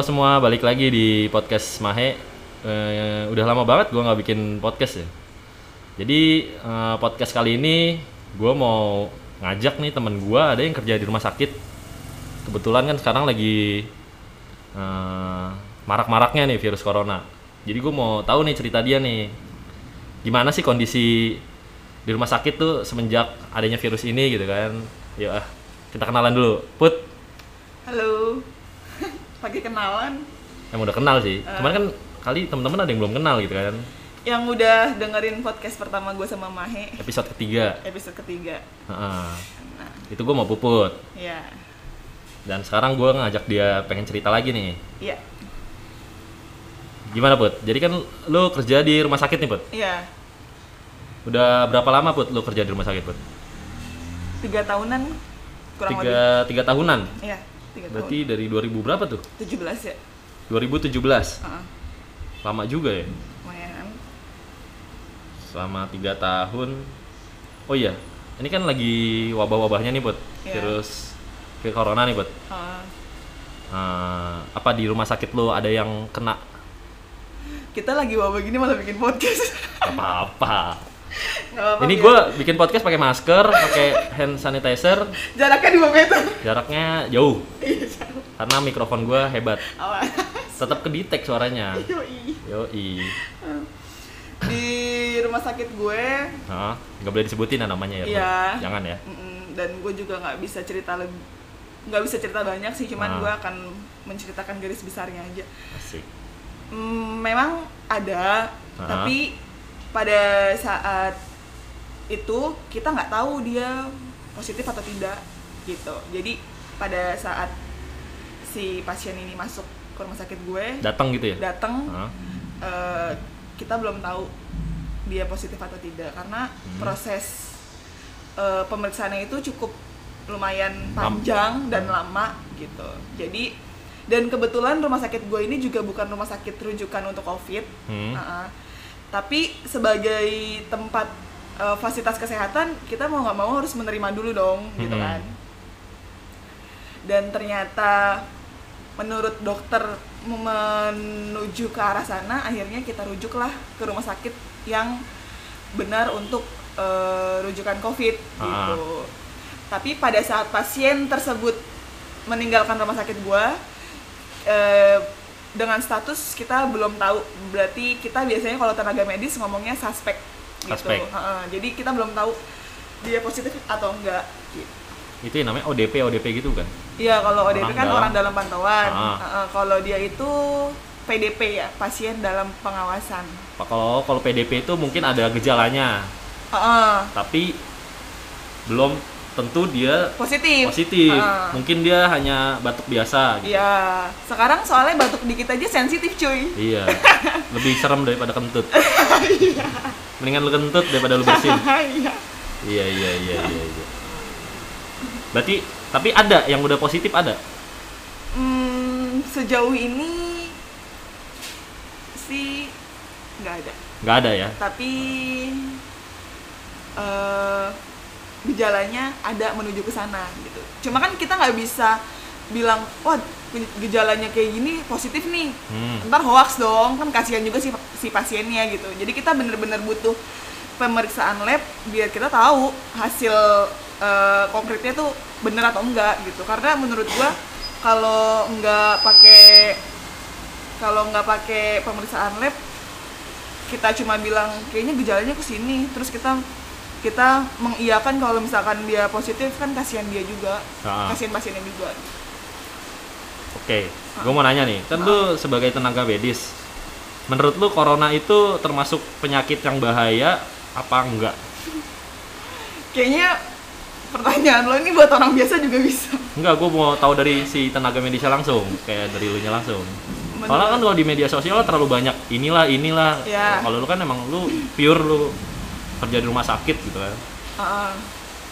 Halo semua, balik lagi di podcast Mahe. Eh, udah lama banget gue nggak bikin podcast ya. Jadi eh, podcast kali ini gue mau ngajak nih temen gue ada yang kerja di rumah sakit. Kebetulan kan sekarang lagi eh, marak-maraknya nih virus corona. Jadi gue mau tahu nih cerita dia nih. Gimana sih kondisi di rumah sakit tuh semenjak adanya virus ini gitu kan? Yuk ah, kita kenalan dulu. Put, Halo. Pakai kenalan. yang udah kenal sih. Cuman kan kali teman-teman ada yang belum kenal gitu kan. Yang udah dengerin podcast pertama gue sama Mahe, Episode ketiga. episode ketiga. Heeh. Nah, Itu gue mau puput. ya. Dan sekarang gue ngajak dia pengen cerita lagi nih. Iya. Gimana Put? Jadi kan lu kerja di rumah sakit nih Put. Iya. Udah berapa lama Put lu kerja di rumah sakit Put? Tiga tahunan kurang lebih. Tiga, tiga tahunan. Iya, tiga Berarti dari 2000 berapa tuh? tahun. 17 ya. 2017. Heeh. Lama juga ya. lumayan. Selama tiga tahun. Oh iya, ini kan lagi wabah-wabahnya nih Put. Iya. Virus virus corona nih Put. Heeh. Eh, apa di rumah sakit lu ada yang kena kita lagi wabah gini malah bikin podcast. apa-apa? Nggak apa-apa. Ini gue bikin podcast pakai masker, pakai hand sanitizer, jaraknya 2 meter. jaraknya jauh Iya, karena mikrofon gue hebat. Tetap kedetek suaranya. Yoi. Yoi. Di rumah sakit gue Hah, nggak boleh disebutin ya namanya ya. Iya. Jangan ya. Dan gue juga nggak bisa cerita lebih nggak bisa cerita banyak sih cuman Ah. gue akan menceritakan garis besarnya aja Asik. Mm, memang ada Ah. tapi pada saat itu kita nggak tahu dia positif atau tidak gitu jadi pada saat si pasien ini masuk ke rumah sakit gue Datang gitu ya. datang Hah? eh, kita belum tahu dia positif atau tidak karena Hmm. proses eh, pemeriksaannya itu cukup lumayan panjang dan lama gitu jadi dan kebetulan rumah sakit gue ini juga bukan rumah sakit rujukan untuk covid Hmm. Uh-uh. Tapi sebagai tempat eh, fasilitas kesehatan kita mau nggak mau harus menerima dulu dong gitu Hmm. kan dan ternyata menurut dokter menuju ke arah sana akhirnya kita rujuklah ke rumah sakit yang benar untuk eh, rujukan covid Ah. gitu tapi pada saat pasien tersebut meninggalkan rumah sakit gua eh, dengan status kita belum tahu berarti kita biasanya kalau tenaga medis ngomongnya suspek gitu Suspek. Heeh, jadi kita belum tahu dia positif atau enggak gitu. Itu yang namanya ODP ODP gitu kan. Iya kalau ODP Orang kan dalam- orang dalam pantauan. Ah. Heeh, kalau dia itu PDP ya, pasien dalam pengawasan. Kalau kalau PDP itu mungkin ada gejalanya, Heeh, tapi belum tentu dia positif. positif. Heeh. Mungkin dia hanya batuk biasa gitu. Iya. Sekarang soalnya batuk dikit aja sensitif cuy. Iya. Lebih serem daripada kentut. Mendingan lu kentut daripada lu bersin. Iya. Iya iya iya iya. iya. Berarti tapi ada yang udah positif ada. Hmm, sejauh ini sih nggak ada. Nggak ada ya. Tapi eh gejalanya ada menuju ke sana gitu. Cuma kan kita nggak bisa bilang, wah gejalanya kayak gini positif nih. Hmm. Ntar hoax dong, kan kasihan juga si, si pasiennya gitu. Jadi kita bener-bener butuh pemeriksaan lab biar kita tahu hasil eh, konkretnya tuh bener atau enggak gitu. Karena menurut gua kalau nggak pakai kalau nggak pakai pemeriksaan lab kita cuma bilang kayaknya gejalanya ke sini terus kita kita mengiyakan kalau misalkan dia positif kan kasihan dia juga Ah. kasihan pasiennya juga Oke, gue mau nanya nih, kan lu sebagai tenaga medis, menurut lu corona itu termasuk penyakit yang bahaya apa enggak? kayaknya pertanyaan lo ini buat orang biasa juga bisa Enggak, gue mau tahu dari si tenaga medisnya langsung, kayak dari lu nya langsung. Soalnya Menurut- kan kalau di media sosial terlalu banyak inilah inilah. Ya. Kalau lu kan emang lu pure lu kerja di rumah sakit gitu kan. Ah,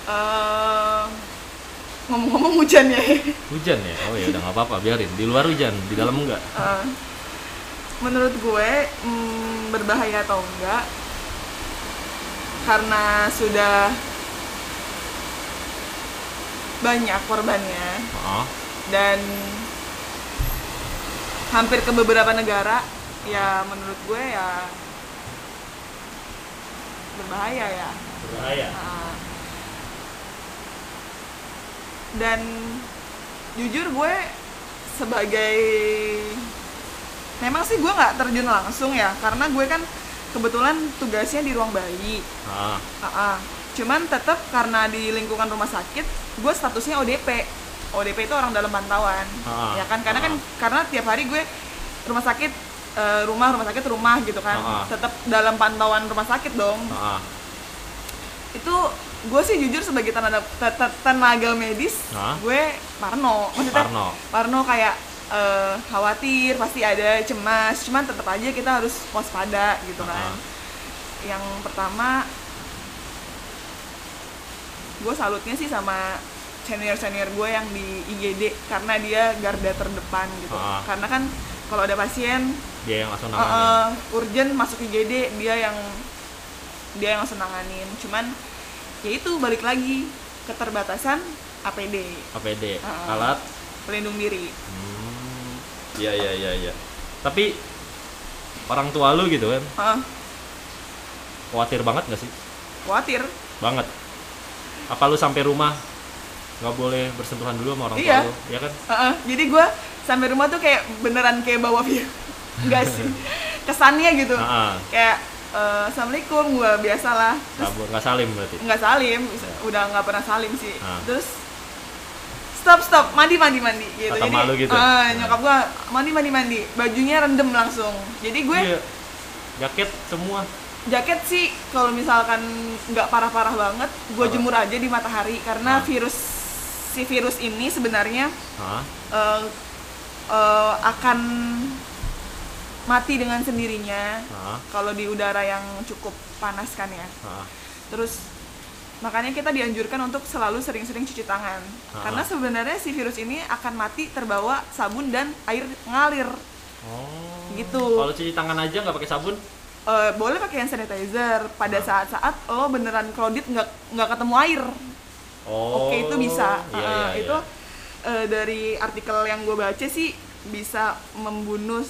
eh, ngomong-ngomong hujan ya Hujan ya? Oh ya udah nggak apa-apa, biarin. Di luar hujan, di dalam enggak. Eh, menurut gue mm, berbahaya atau enggak karena sudah banyak korbannya Oh, dan hampir ke beberapa negara ya menurut gue ya berbahaya ya. Berbahaya. Nah, dan jujur gue sebagai memang sih gue nggak terjun langsung ya karena gue kan kebetulan tugasnya di ruang bayi. Ah. Ah, ah. cuman tetap karena di lingkungan rumah sakit gue statusnya ODP ODP itu orang dalam pantauan. Ah, ya kan karena ah. kan karena tiap hari gue rumah sakit eh, rumah rumah sakit rumah gitu kan Ah, ah. tetap dalam pantauan rumah sakit dong ah itu gue sih jujur sebagai tenaga te- te- tenaga medis Hah? gue parno maksudnya Parno. parno kayak eh, khawatir pasti ada cemas cuman tetap aja kita harus waspada gitu kan Ah. yang pertama gue salutnya sih sama senior senior gue yang di IGD karena dia garda terdepan gitu Ah. karena kan kalau ada pasien dia yang langsung uh, nanganin. uh, urgent masuk IGD dia yang dia yang langsung nanganin. Cuman ya itu balik lagi keterbatasan APD APD Ah. alat. pelindung diri. Hmm iya iya iya iya. Tapi orang tua lu gitu kan? Heeh, khawatir banget gak sih? Khawatir. Banget. Apa lu sampai rumah nggak boleh bersentuhan dulu sama orang Iya. tua lu ya kan? Heeh, jadi gue sampai rumah tuh kayak beneran kayak bawa virus enggak sih. Kesannya gitu. Ah. kayak eh, assalamualaikum gue biasalah. Bo- nggak salim berarti? Nggak salim. Udah nggak pernah salim sih. Ah. terus stop stop mandi mandi mandi. Gitu. Kata jadi malu gitu? Ah. nyokap gua mandi mandi mandi. Bajunya rendem langsung. Jadi gue Iya. jaket semua. Jaket sih kalau misalkan nggak parah-parah banget gue jemur aja di matahari. Karena Ah. virus si virus ini sebenarnya eh, eh, akan mati dengan sendirinya Hah? kalau di udara yang cukup panas kan ya Hah? terus makanya kita dianjurkan untuk selalu sering-sering cuci tangan Ah. karena sebenarnya si virus ini akan mati terbawa sabun dan air ngalir oh Gitu. kalau cuci tangan aja nggak pakai sabun Eh, boleh pakai hand sanitizer pada saat-saat lo beneran krodit nggak nggak ketemu air oh oke itu bisa iya, Eh, iya, itu iya. Eh, dari artikel yang gue baca sih bisa membunuh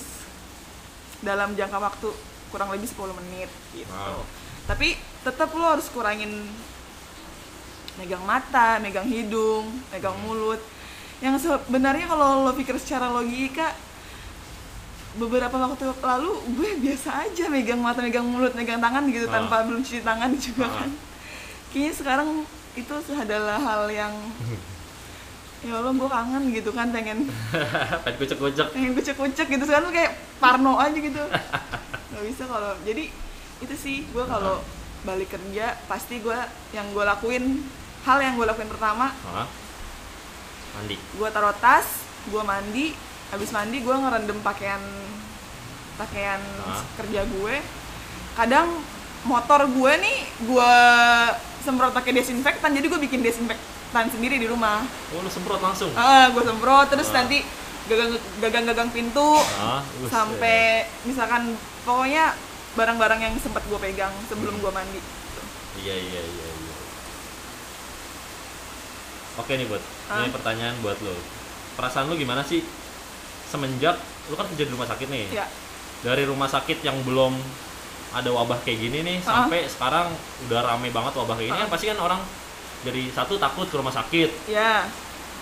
dalam jangka waktu kurang lebih 10 menit gitu Wow. tapi tetap lo harus kurangin megang mata, megang hidung, megang Hmm. mulut. Yang sebenarnya kalau lo pikir secara logika, beberapa waktu lalu gue biasa aja megang mata, megang mulut, megang tangan gitu Ah. tanpa belum cuci tangan juga Ah. kan. Kayaknya sekarang itu adalah hal yang ya Allah gue kangen gitu kan pengen pengen kucek-kucek pengen kucek-kucek gitu. Tuh kayak parno aja gitu. Nggak bisa kalau jadi itu sih gue kalau balik kerja pasti gue yang gue lakuin hal yang gue lakuin pertama Hah? mandi. gue taruh tas gue mandi habis mandi gue ngerendam pakaian pakaian Hah? kerja gue kadang motor gue nih gue semprot pakai desinfektan jadi gue bikin desinfektan sendiri di rumah oh lu semprot langsung ah gue semprot terus Ah. nanti gagang gagang gagang pintu ah buset. sampai misalkan pokoknya barang-barang yang sempat gue pegang sebelum gue mandi iya iya iya iya oke nih buat Ah. ini pertanyaan buat lo perasaan lu gimana sih semenjak lu kan kerja di rumah sakit nih ya dari rumah sakit yang belum ada wabah kayak gini nih Ah. sampai sekarang udah rame banget wabah kayak gini Ah. kan pasti kan orang jadi satu takut ke rumah sakit. Ya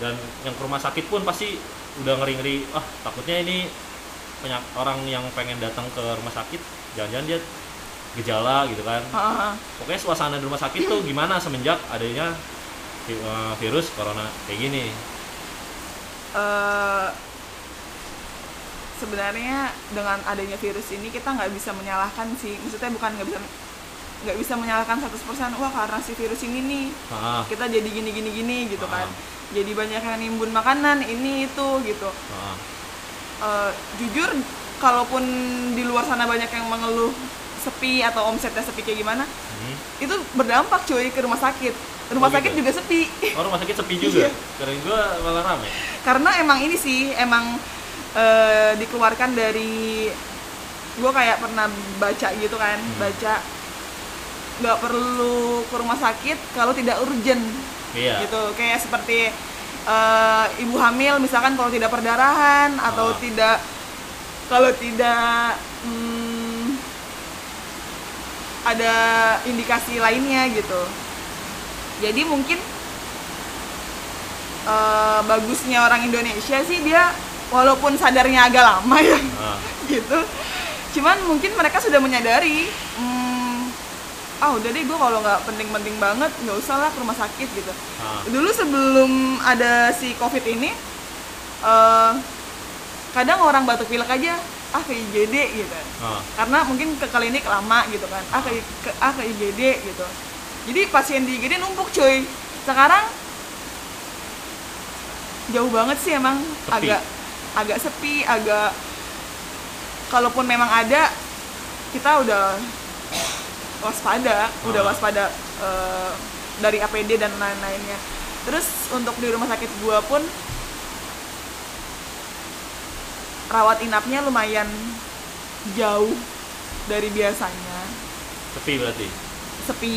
dan yang ke rumah sakit pun pasti udah ngeri-ngeri ah takutnya ini banyak orang yang pengen datang ke rumah sakit jangan-jangan dia gejala gitu kan. Ah, ah. pokoknya suasana di rumah sakit tuh gimana semenjak adanya eh, virus corona kayak gini. Eh, sebenarnya dengan adanya virus ini kita nggak bisa menyalahkan sih. Maksudnya bukan nggak bisa nggak bisa menyalahkan 100% wah karena si virus ini nih ah, kita jadi gini gini gini gitu kan Ah. jadi banyak yang nimbun makanan ini itu gitu ah, Eh, jujur kalaupun di luar sana banyak yang mengeluh sepi atau omsetnya sepi kayak gimana hmm. itu berdampak cuy ke rumah sakit rumah Oh, gitu? sakit juga sepi oh rumah sakit sepi juga Iya. karena gua malah rame karena emang ini sih emang eh, dikeluarkan dari gue kayak pernah baca gitu kan Hmm. baca nggak perlu ke rumah sakit kalau tidak urgent. Iya. Gitu. Kayak seperti eh, ibu hamil misalkan kalau tidak perdarahan atau Ah. tidak kalau tidak hmm, ada indikasi lainnya gitu. Jadi mungkin eh, bagusnya orang Indonesia sih dia walaupun sadarnya agak lama ya Ah, gitu. Cuman mungkin mereka sudah menyadari hmm, ah udah deh gue kalau nggak penting-penting banget nggak usah lah ke rumah sakit gitu. Ah, dulu sebelum ada si covid ini eh, kadang orang batuk pilek aja ah ke IGD gitu. Ah. karena mungkin ke klinik lama gitu kan ah ke, ke ah ke IGD gitu. Jadi pasien di IGD numpuk cuy. Sekarang jauh banget sih emang Sepi. agak agak sepi agak kalaupun memang ada kita udah waspada udah Ah. waspada eh, dari APD dan lain-lainnya terus untuk di rumah sakit gua pun rawat inapnya lumayan jauh dari biasanya Sepi berarti. sepi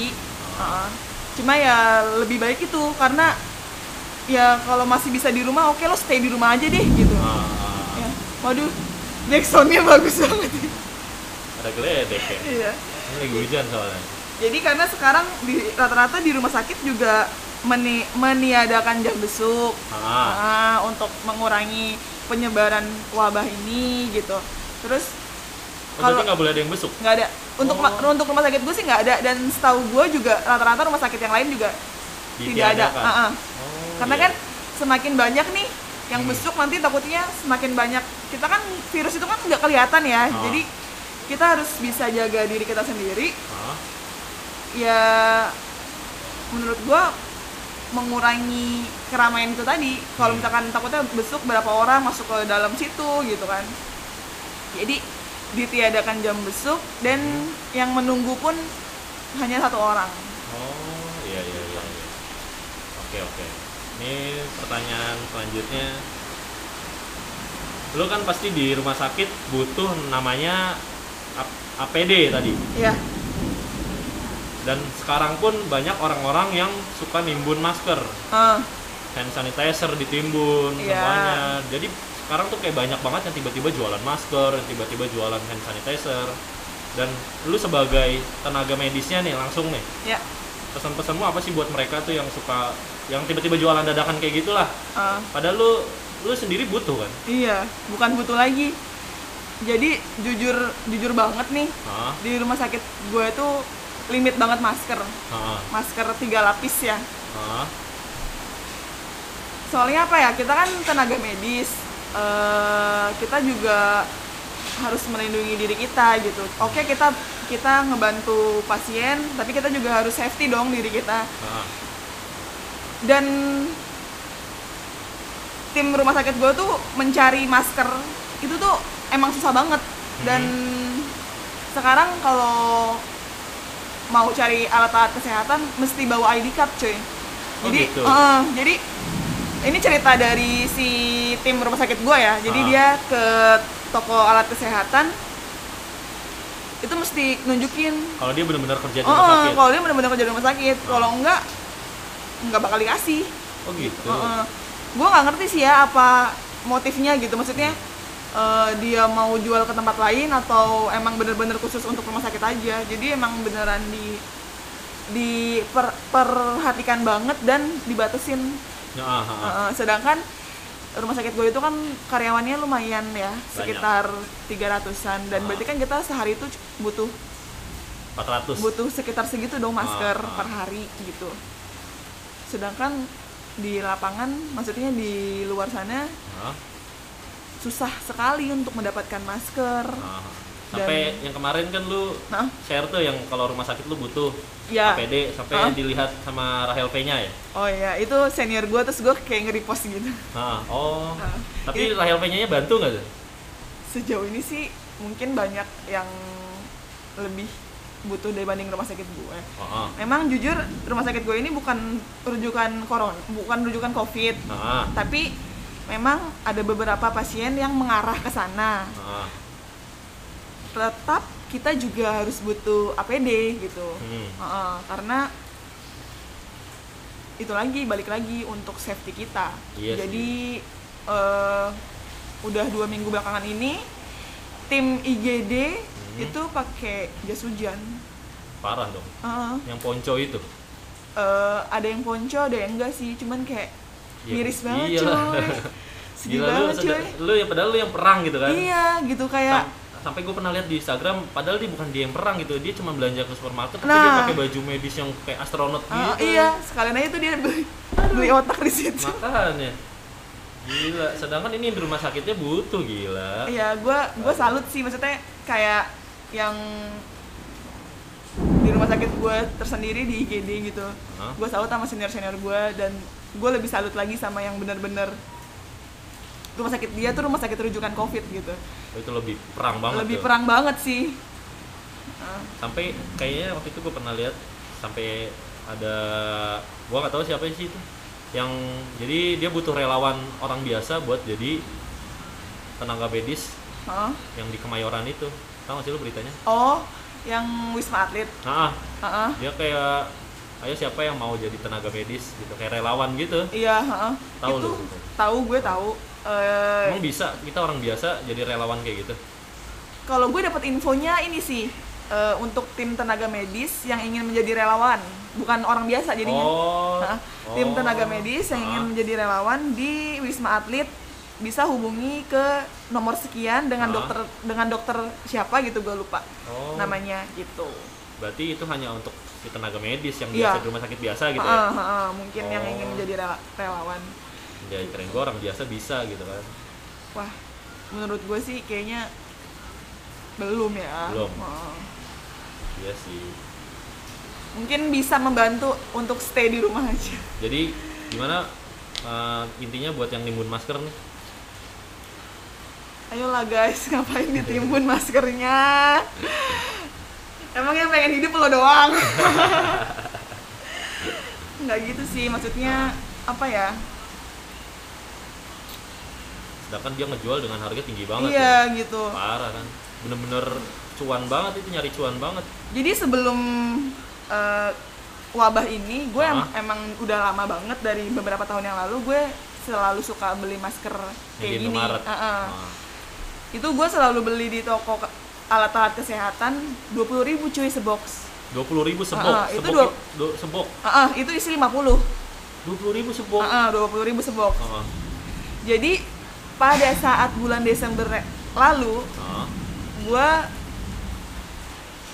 Ah. uh-uh. cuma ya lebih baik itu karena ya kalau masih bisa di rumah oke lo stay di rumah aja deh gitu ah. ya waduh backsoundnya bagus banget Ada geledek ya. iya Ini lagi hujan soalnya. jadi karena sekarang di rata-rata di rumah sakit juga meni- meniadakan jam besuk Ah, untuk mengurangi penyebaran wabah ini gitu terus oh, berarti nggak boleh ada yang besuk. nggak ada untuk Oh. untuk rumah sakit gue sih nggak ada dan setahu gue juga rata-rata rumah sakit yang lain juga tidak ada. Ah, ah. Oh, karena iya. kan semakin banyak nih yang Hmm. besuk nanti takutnya semakin banyak kita kan virus itu kan nggak kelihatan ya Ah. jadi kita harus bisa jaga diri kita sendiri Ah, ya menurut gua mengurangi keramaian itu tadi kalau Hmm. misalkan takutnya besuk berapa orang masuk ke dalam situ gitu kan jadi ditiadakan jam besuk dan Hmm. yang menunggu pun hanya satu orang Oh, iya iya iya. iya. Oke oke. Ini pertanyaan selanjutnya. Lu kan pasti di rumah sakit butuh namanya APD tadi. ya Dan sekarang pun banyak orang-orang yang suka nimbun masker, Ah, hand sanitizer ditimbun Iya. semuanya. Jadi sekarang tuh kayak banyak banget yang tiba-tiba jualan masker, yang tiba-tiba jualan hand sanitizer. Dan lu sebagai tenaga medisnya nih langsung nih, ya pesan-pesanmu apa sih buat mereka tuh yang suka yang tiba-tiba jualan dadakan kayak gitulah ah. padahal lu lu sendiri butuh kan Iya, bukan butuh lagi. Jadi jujur jujur banget nih Hah? di rumah sakit gue itu limit banget masker, Hah? masker tiga lapis ya. Hah? Soalnya apa ya? Kita kan tenaga medis, eh, kita juga harus melindungi diri kita gitu. Oke kita kita ngebantu pasien, tapi kita juga harus safety dong diri kita. Dan tim rumah sakit gue tuh mencari masker itu tuh emang susah banget. Dan sekarang kalau mau cari alat-alat kesehatan mesti bawa ID card cuy. Oh, jadi gitu. eh, jadi ini cerita dari si tim rumah sakit gue ya. Jadi Ah. dia ke toko alat kesehatan. Itu mesti nunjukin. Kalau dia benar-benar kerja di rumah eh, sakit? kalau dia benar-benar kerja di rumah sakit. Ah. kalau enggak nggak bakal dikasih. Oh gitu. Gue nggak ngerti sih ya apa motifnya gitu. Maksudnya eh, dia mau jual ke tempat lain atau emang bener-bener khusus untuk rumah sakit aja jadi emang beneran di diperhatikan banget dan dibatasin Ya, ah, ah, ah. Eh, sedangkan rumah sakit gue itu kan karyawannya lumayan ya sekitar 300-an dan Ah. berarti kan kita sehari itu butuh 400 butuh sekitar segitu dong masker ah. per hari gitu sedangkan di lapangan maksudnya di luar sana Hah? Susah sekali untuk mendapatkan masker Ah. sampai yang kemarin kan lu nah share tuh yang kalau rumah sakit lu butuh ya APD sampai Ah. dilihat sama Rahel P-nya ya oh ya itu senior gue terus gue kayak nge-repost gitu Ah, oh Ah. tapi Rahel P-nya bantu nggak tuh sejauh ini sih mungkin banyak yang lebih butuh dibanding rumah sakit gue Ah, ah. memang jujur rumah sakit gue ini bukan rujukan koron bukan rujukan covid ah. tapi memang ada beberapa pasien yang mengarah ke sana Ah, tetap kita juga harus butuh APD gitu Hmm. Karena itu lagi balik lagi untuk safety kita Iya sih. jadi eh, udah dua minggu belakangan ini tim IGD Hmm. itu pakai jas hujan Parah dong. Heeh. Yang ponco itu. Eh, ada yang ponco ada yang enggak sih cuman kayak Iya, miris banget iyalah. coy sedih Gila lu, banget sedang- coy lu yang padahal lu yang perang gitu kan. iya gitu kayak Sam- sampai gue pernah lihat di Instagram padahal dia bukan dia yang perang gitu dia cuma belanja ke supermarket tapi Nah. dia pakai baju medis yang kayak astronot eh, gitu iya sekalian aja tuh dia beli, beli otak di situ makanya gila sedangkan ini di rumah sakitnya butuh gila Iya, gue gue salut sih maksudnya kayak yang di rumah sakit gue tersendiri di IGD gitu. Hah? Gue salut sama senior senior gue dan gue lebih salut lagi sama yang bener-bener rumah sakit dia tuh rumah sakit rujukan covid gitu. itu lebih perang banget lebih tuh. perang banget sih. Sampai kayaknya waktu itu gue pernah lihat sampai ada gua nggak tahu siapa sih itu yang jadi dia butuh relawan orang biasa buat jadi tenaga medis Hah? yang di Kemayoran itu tahu nggak sih lu beritanya Oh, yang wisma atlet. nah Heeh. dia kayak ayo siapa yang mau jadi tenaga medis gitu kayak relawan gitu Iya, heeh. Tahu itu lu gitu? tahu gue tahu. Eh, emang bisa kita orang biasa jadi relawan kayak gitu kalau gue dapat infonya ini sih eh, untuk tim tenaga medis yang ingin menjadi relawan, bukan orang biasa jadinya. oh? Tim oh. tenaga medis yang ingin menjadi relawan di Wisma Atlet bisa hubungi ke nomor sekian dengan Ah. dokter dengan dokter siapa gitu gue lupa oh, namanya gitu. berarti itu hanya untuk si tenaga medis yang Iya. biasa di rumah sakit biasa gitu ya ha-ha, mungkin yang Oh. ingin menjadi rela- relawan. ya keren gue orang biasa bisa gitu kan Wah, menurut gue sih kayaknya belum ya. Belum. Ha. iya sih Mungkin bisa membantu untuk stay di rumah aja. jadi gimana eh, intinya buat yang nimbun masker nih Ayolah guys, ngapain ditimbun maskernya? Emang yang pengen hidup lo doang? Nggak gitu sih, maksudnya apa ya? sedangkan dia ngejual dengan harga tinggi banget iya tuh. gitu. parah kan bener-bener cuan banget itu nyari cuan banget Jadi sebelum eh, wabah ini, gue em- emang udah lama banget dari beberapa tahun yang lalu gue selalu suka beli masker kayak gini. Heeh. Nah, Itu gue selalu beli di toko alat-alat kesehatan 20.000 ribu cuy sebox. dua puluh ribu sebok Ah, ah, itu dua- do- sebok Heeh, itu isi 50. dua puluh ribu sebok Heeh, 20.000 ribu sebox. Ah, Jadi pada saat bulan Desember lalu, ah. gue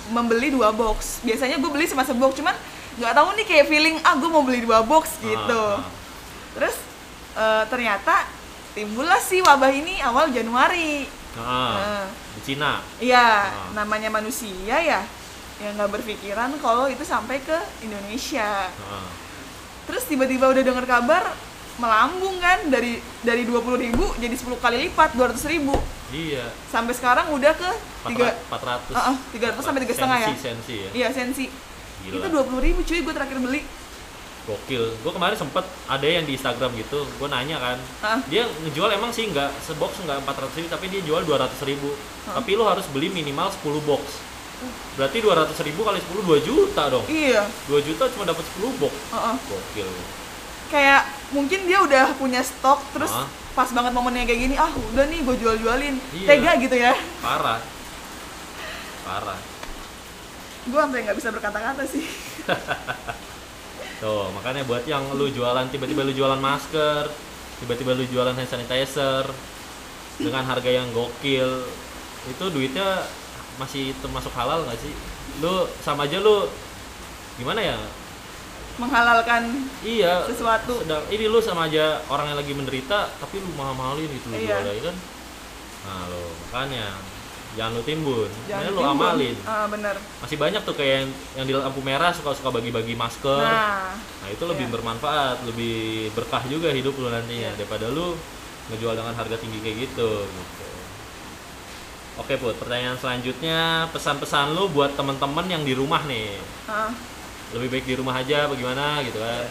membeli dua box. Biasanya gue beli cuma sebox, cuman nggak tahu nih kayak feeling ah gue mau beli dua box gitu. Ah. Terus eh, ternyata timbullah sih wabah ini awal Januari. Ah, Nah, di Cina Iya, Ah. namanya manusia ya, yang nggak berpikiran kalau itu sampai ke Indonesia. Ah. Terus tiba-tiba udah dengar kabar melambung kan dari dari 20.000 ribu jadi 10 kali lipat 200.000 ribu iya sampai sekarang udah ke tiga empat ratus ah, 300 sampai tiga setengah ya? sensi sensi ya iya sensi Gila. itu 20.000 ribu cuy gue terakhir beli gokil. Gue kemarin sempet ada yang di Instagram gitu gue nanya kan. Ah. dia ngejual emang sih nggak sebox nggak 400 ribu tapi dia jual 200 ribu. Tapi lo harus beli minimal 10 box. Berarti 200 ribu kali 10 2 juta dong. Iya. 2 juta cuma dapat 10 box. Ah, ah. gokil. Kayak mungkin dia udah punya stok terus Ah. pas banget momennya kayak gini ah udah nih gue jual-jualin. Iya. tega gitu ya. Parah. Parah. Gue sampai nggak bisa berkata-kata sih tuh makanya buat yang lu jualan tiba-tiba lu jualan masker tiba-tiba lu jualan hand sanitizer dengan harga yang gokil itu duitnya masih termasuk halal nggak sih? Lu sama aja lu gimana ya? Menghalalkan iya sesuatu. sedang ini lu sama aja orang yang lagi menderita tapi lu mahal-mahalin itu lu Iya. jual ya kan? Nah lo makanya jangan lu timbun jangan lu amalin ah, bener masih banyak tuh kayak yang, yang di lampu merah suka-suka bagi-bagi masker nah Nah itu lebih Iya. bermanfaat, lebih berkah juga hidup lu nantinya Iya. daripada lu ngejual dengan harga tinggi kayak gitu. gitu. Oke Put, pertanyaan selanjutnya pesan-pesan lu buat teman-teman yang di rumah nih. ah. Lebih baik di rumah aja bagaimana gitu kan.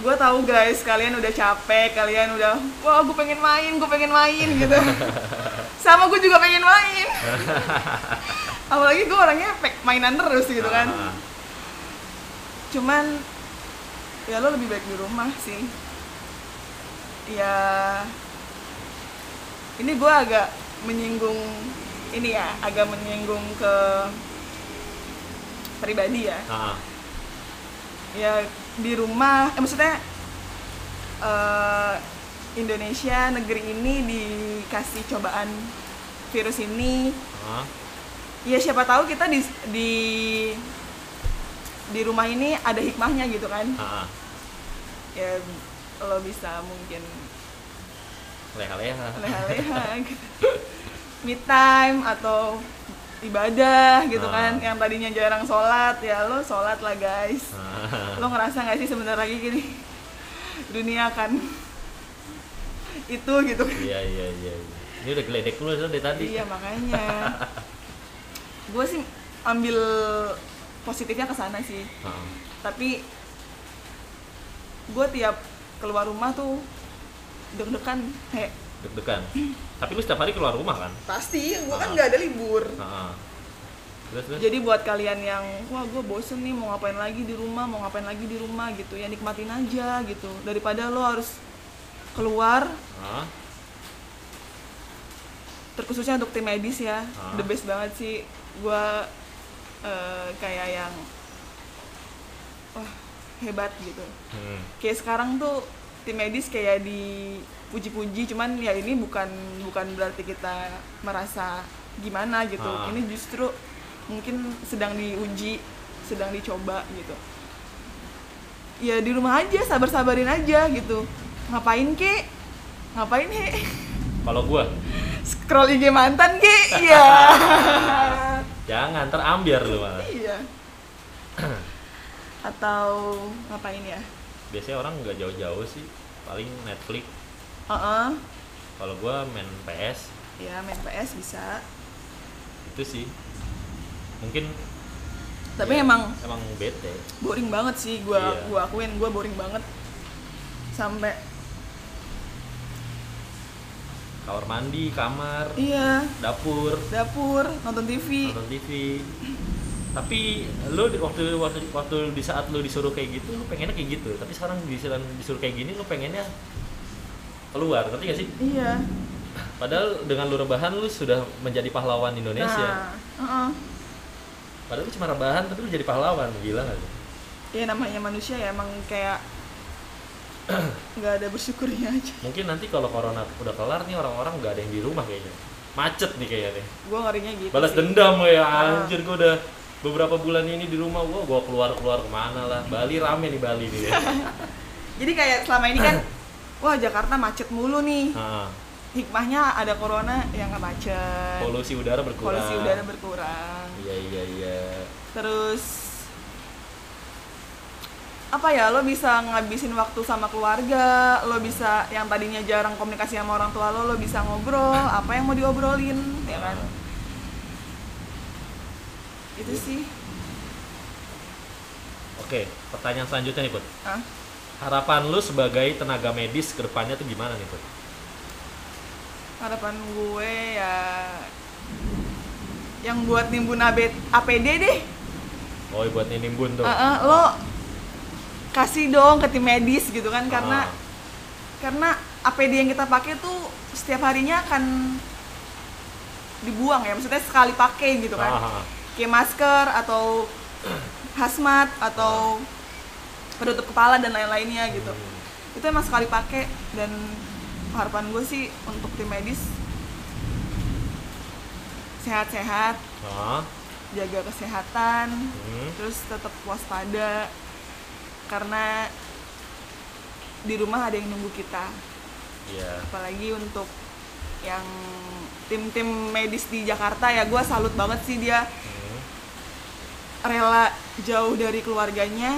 Gue tahu guys kalian udah capek kalian udah wah gue pengen main gue pengen main gitu. Sama gue juga pengen main. Apalagi gue orangnya pek mainan terus gitu kan. Ah, cuman ya lo lebih baik di rumah sih. Ya ini gue agak menyinggung ini ya agak menyinggung ke pribadi ya. Ah, ya di rumah eh, maksudnya eh, Indonesia negeri ini dikasih cobaan virus ini. Ah, ya siapa tahu kita di di di rumah ini ada hikmahnya gitu kan. Ah. ya lo bisa mungkin leha-leha. Leha-leha gitu. Me time atau ibadah gitu Ah. kan yang tadinya jarang sholat ya lo sholat lah guys. Ah. lo ngerasa nggak sih sebentar lagi gini? Dunia akan itu gitu. Iya iya iya iya. ini udah geledek dulu dari tadi. Iya makanya. Gue sih ambil positifnya ke sana sih. Ah, tapi gue tiap keluar rumah tuh deg-degan kayak deg-degan. Tapi lu setiap hari keluar rumah kan? Pasti. Gue Ah. kan nggak ada libur. Ah, ah. terus terus? Jadi buat kalian yang wah gue bosen nih mau ngapain lagi di rumah mau ngapain lagi di rumah gitu ya nikmatin aja gitu. Daripada lo harus keluar Ah, terkhususnya untuk tim medis ya. Ah. the best banget sih. Gue kayak yang wah hebat gitu. Hmm. kayak sekarang tuh tim medis kayak dipuji-puji cuman ya ini bukan bukan berarti kita merasa gimana gitu. Ah. ini justru mungkin sedang diuji sedang dicoba gitu. Ya di rumah aja sabar-sabarin aja gitu. Ngapain ke ngapain he? Kalau gua? Scroll IG mantan ke iya. Jangan terambiar lu malah. Iya. Atau ngapain ya? Biasanya orang nggak jauh-jauh sih. Paling Netflix Heeh. kalau gua main PS ya main PS bisa. Itu sih. Mungkin tapi ya, emang emang bete. boring banget sih gua Iya. gua akuin gua boring banget. Sampai kamar mandi kamar iya. dapur. Dapur nonton TV nonton TV tapi lu di- waktu waktu waktu di saat lu disuruh kayak gitu lu pengennya kayak gitu. Tapi sekarang disuruh disuruh kayak gini lu pengennya keluar ngerti gak sih? Iya. Padahal dengan lu rebahan lu sudah menjadi pahlawan Indonesia. Nah heeh. padahal lu cuma rebahan tapi lu jadi pahlawan gila gak sih? Ya namanya manusia ya emang kayak nggak ada bersyukurnya aja. Mungkin nanti kalau corona udah kelar nih orang-orang nggak ada yang di rumah kayaknya. Macet nih kayaknya nih. Gua ngerinya gitu balas sih. dendam ya Ah. anjir gua udah beberapa bulan ini di rumah gua gua keluar keluar ke mana lah. Bali rame nih Bali nih jadi kayak selama ini kan wah Jakarta macet mulu nih. Ah, hikmahnya ada corona yang nggak macet. Polusi udara berkurang. Polusi udara berkurang. Iya iya iya. Terus apa ya lo bisa ngabisin waktu sama keluarga lo bisa yang tadinya jarang komunikasi sama orang tua lo lo bisa ngobrol apa yang mau diobrolin ya kan? Itu sih. Oke pertanyaan selanjutnya nih Put. Ah harapan lu sebagai tenaga medis ke depannya tuh gimana nih Put? Harapan gue ya yang buat nimbun AB, APD deh. Oh buat nimbun tuh? Ah, ah, lo kasih dong ke tim medis gitu kan karena Ah, karena APD yang kita pakai tuh setiap harinya akan dibuang ya maksudnya sekali pakai gitu kan. Ah. kayak masker atau hazmat atau penutup kepala dan lain-lainnya gitu Hmm. itu emang sekali pakai dan harapan gue sih untuk tim medis sehat-sehat Ah, jaga kesehatan hmm. terus tetap waspada karena di rumah ada yang nunggu kita iya apalagi untuk yang tim-tim medis di Jakarta ya gue salut banget sih dia Hmm. rela jauh dari keluarganya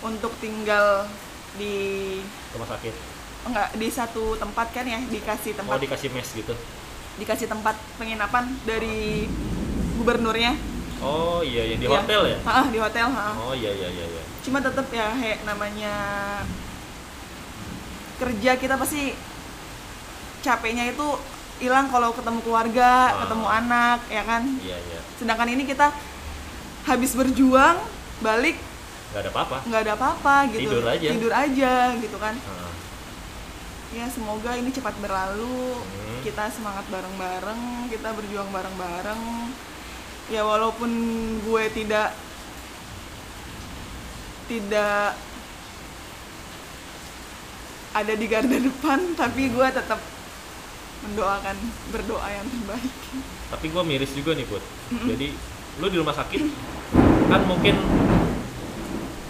untuk tinggal di rumah sakit enggak di satu tempat kan ya dikasih tempat dikasih mes gitu dikasih tempat penginapan dari gubernurnya oh iya yang di Iya. hotel ya Ah, di hotel ha. oh iya iya iya iya cuma tetap ya he, namanya kerja kita pasti capeknya itu hilang kalau ketemu keluarga, Ah. ketemu anak, ya kan. iya iya Sedangkan ini kita habis berjuang, balik nggak ada apa-apa nggak ada apa-apa gitu. Tidur aja. Tidur aja gitu kan. Ah, Ya semoga ini cepat berlalu. hmm. kita semangat bareng-bareng kita berjuang bareng-bareng ya walaupun gue tidak tidak ada di garda depan tapi gue tetap mendoakan berdoa yang terbaik tapi gue miris juga nih put jadi lu di rumah sakit kan mungkin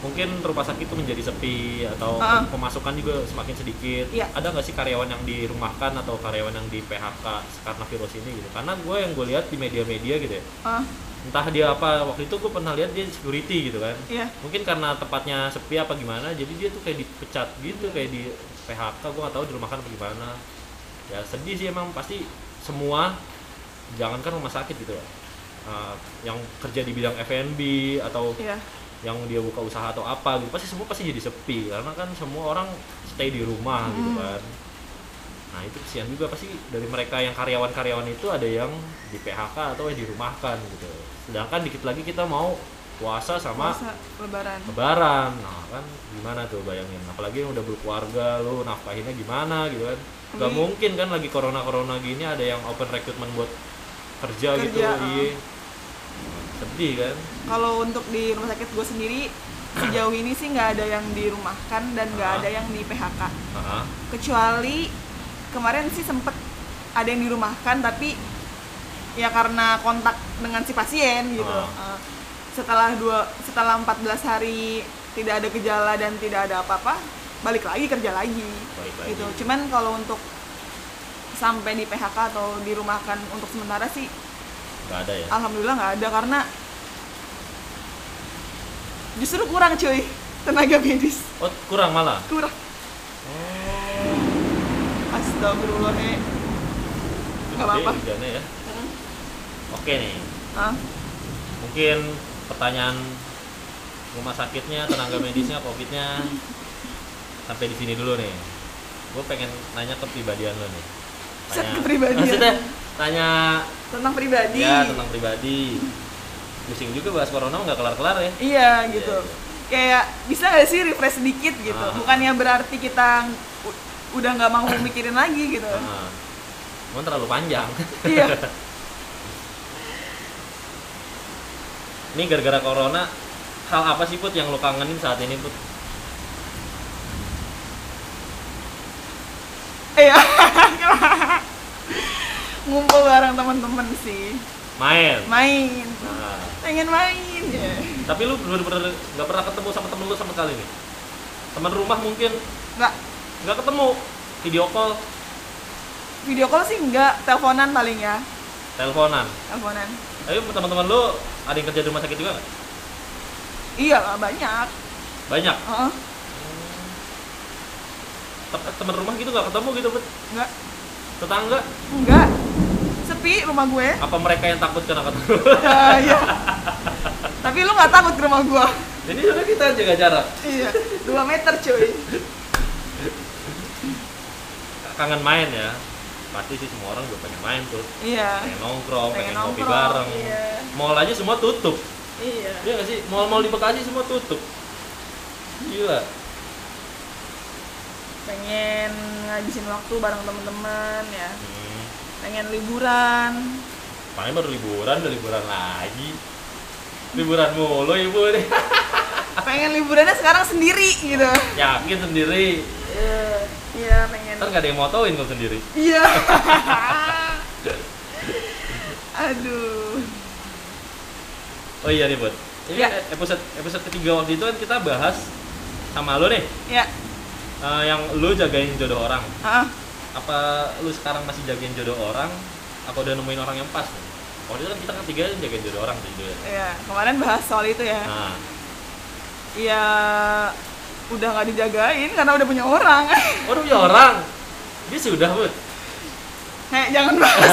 mungkin rumah sakit itu menjadi sepi atau Ah. pemasukan juga semakin sedikit. Iya. ada nggak sih karyawan yang dirumahkan atau karyawan yang di PHK karena virus ini gitu? Karena gue yang gue lihat di media-media gitu ya. Ah entah dia apa waktu itu gue pernah lihat dia security gitu kan. Iya. Mungkin karena tempatnya sepi apa gimana jadi dia tuh kayak dipecat gitu kayak di PHK gue nggak tahu dirumahkan apa gimana. Ya sedih sih emang. Pasti semua jangankan rumah sakit gitu Uh, yang kerja di bidang F&B atau iya yang dia buka usaha atau apa gitu pasti semua pasti jadi sepi karena kan semua orang stay di rumah gitu Hmm. kan. Nah itu kesian juga pasti dari mereka yang karyawan-karyawan itu ada yang di PHK atau yang dirumahkan gitu. Sedangkan dikit lagi kita mau puasa sama puasa lebaran. lebaran. Nah kan gimana tuh bayangin? Apalagi yang udah berkeluarga lu nafkahinnya gimana gitu kan? Nggak mungkin kan lagi corona corona gini ada yang open recruitment buat kerja, gitu Kerja, iya sedih kan kalau untuk di rumah sakit gue sendiri sejauh ini sih nggak ada yang dirumahkan dan nggak Ah. ada yang di PHK Heeh. kecuali kemarin sih sempet ada yang dirumahkan tapi ya karena kontak dengan si pasien gitu Ah. Uh, setelah dua setelah 14 hari tidak ada gejala dan tidak ada apa-apa balik lagi kerja lagi Balik lagi. gitu cuman kalau untuk sampai di PHK atau dirumahkan untuk sementara sih nggak ada ya? Alhamdulillah nggak ada karena justru kurang cuy tenaga medis. Oh kurang malah? Kurang. Oh. Astagfirullah Nggak gede apa-apa. ya. Oke nih. Ah mungkin pertanyaan rumah sakitnya tenaga medisnya covidnya. Sampai di sini dulu nih. Gue pengen nanya ke pribadian lo nih Set kepribadian. maksudnya tanya tentang pribadi. Ya tentang pribadi. Pusing juga bahas corona nggak kelar kelar ya. Iya gitu. Iya, kayak bisa nggak sih refresh sedikit gitu? Ah. bukannya berarti kita udah nggak mau mikirin lagi gitu. Nah, Cuman terlalu panjang. Iya. Ini gara-gara corona hal apa sih put yang lo kangenin saat ini put iya. Ngumpul bareng teman-teman sih. Main? Main. Nah, pengen main ya. Tapi lu bener-bener nggak pernah ketemu sama temen lu sama sekali nih? Teman rumah mungkin? Nggak. Nggak ketemu? Video call? Video call sih nggak teleponan paling ya. Teleponan? Teleponan. Tapi teman-teman lu ada yang kerja di rumah sakit juga nggak? Iya banyak. Banyak? Heeh. Te- teman rumah gitu nggak ketemu gitu put nggak. Tetangga? Nggak. Sepi rumah gue. Apa mereka yang takut karena ketemu? Ya, iya. tapi lu nggak takut ke rumah gua. Jadi sudah kita jaga jarak. Iya. Dua meter cuy. Kangen main ya. Pasti sih semua orang juga pengen main tuh iya. Pengen nongkrong pengen, Pengen ngopi nongkrong, bareng. iya. mall aja semua tutup. Iya. Iya gak sih? Mall-mall di Bekasi semua tutup. Gila. Pengen ngabisin waktu bareng temen-temen ya Hmm. pengen liburan Paling baru liburan, udah liburan lagi. Liburan mulu ibu nih. pengen liburannya sekarang sendiri gitu Yakin sendiri. iya iya pengen Ntar gak ada yang motoin kalau sendiri. iya aduh Oh iya nih, Bud. Ini Ya. episode episode ketiga waktu itu kan kita bahas sama lo nih, ya eh, yang lu jagain jodoh orang. ah Apa lu sekarang masih jagain jodoh orang? Apa udah nemuin orang yang pas? Waktu itu kan kita ketiga jagain jodoh orang tuh judulnya. iya kemarin bahas soal itu ya Nah, Iya udah nggak dijagain karena udah punya orang oh udah punya orang. Dia sudah, Bud. Hei, jangan bahas.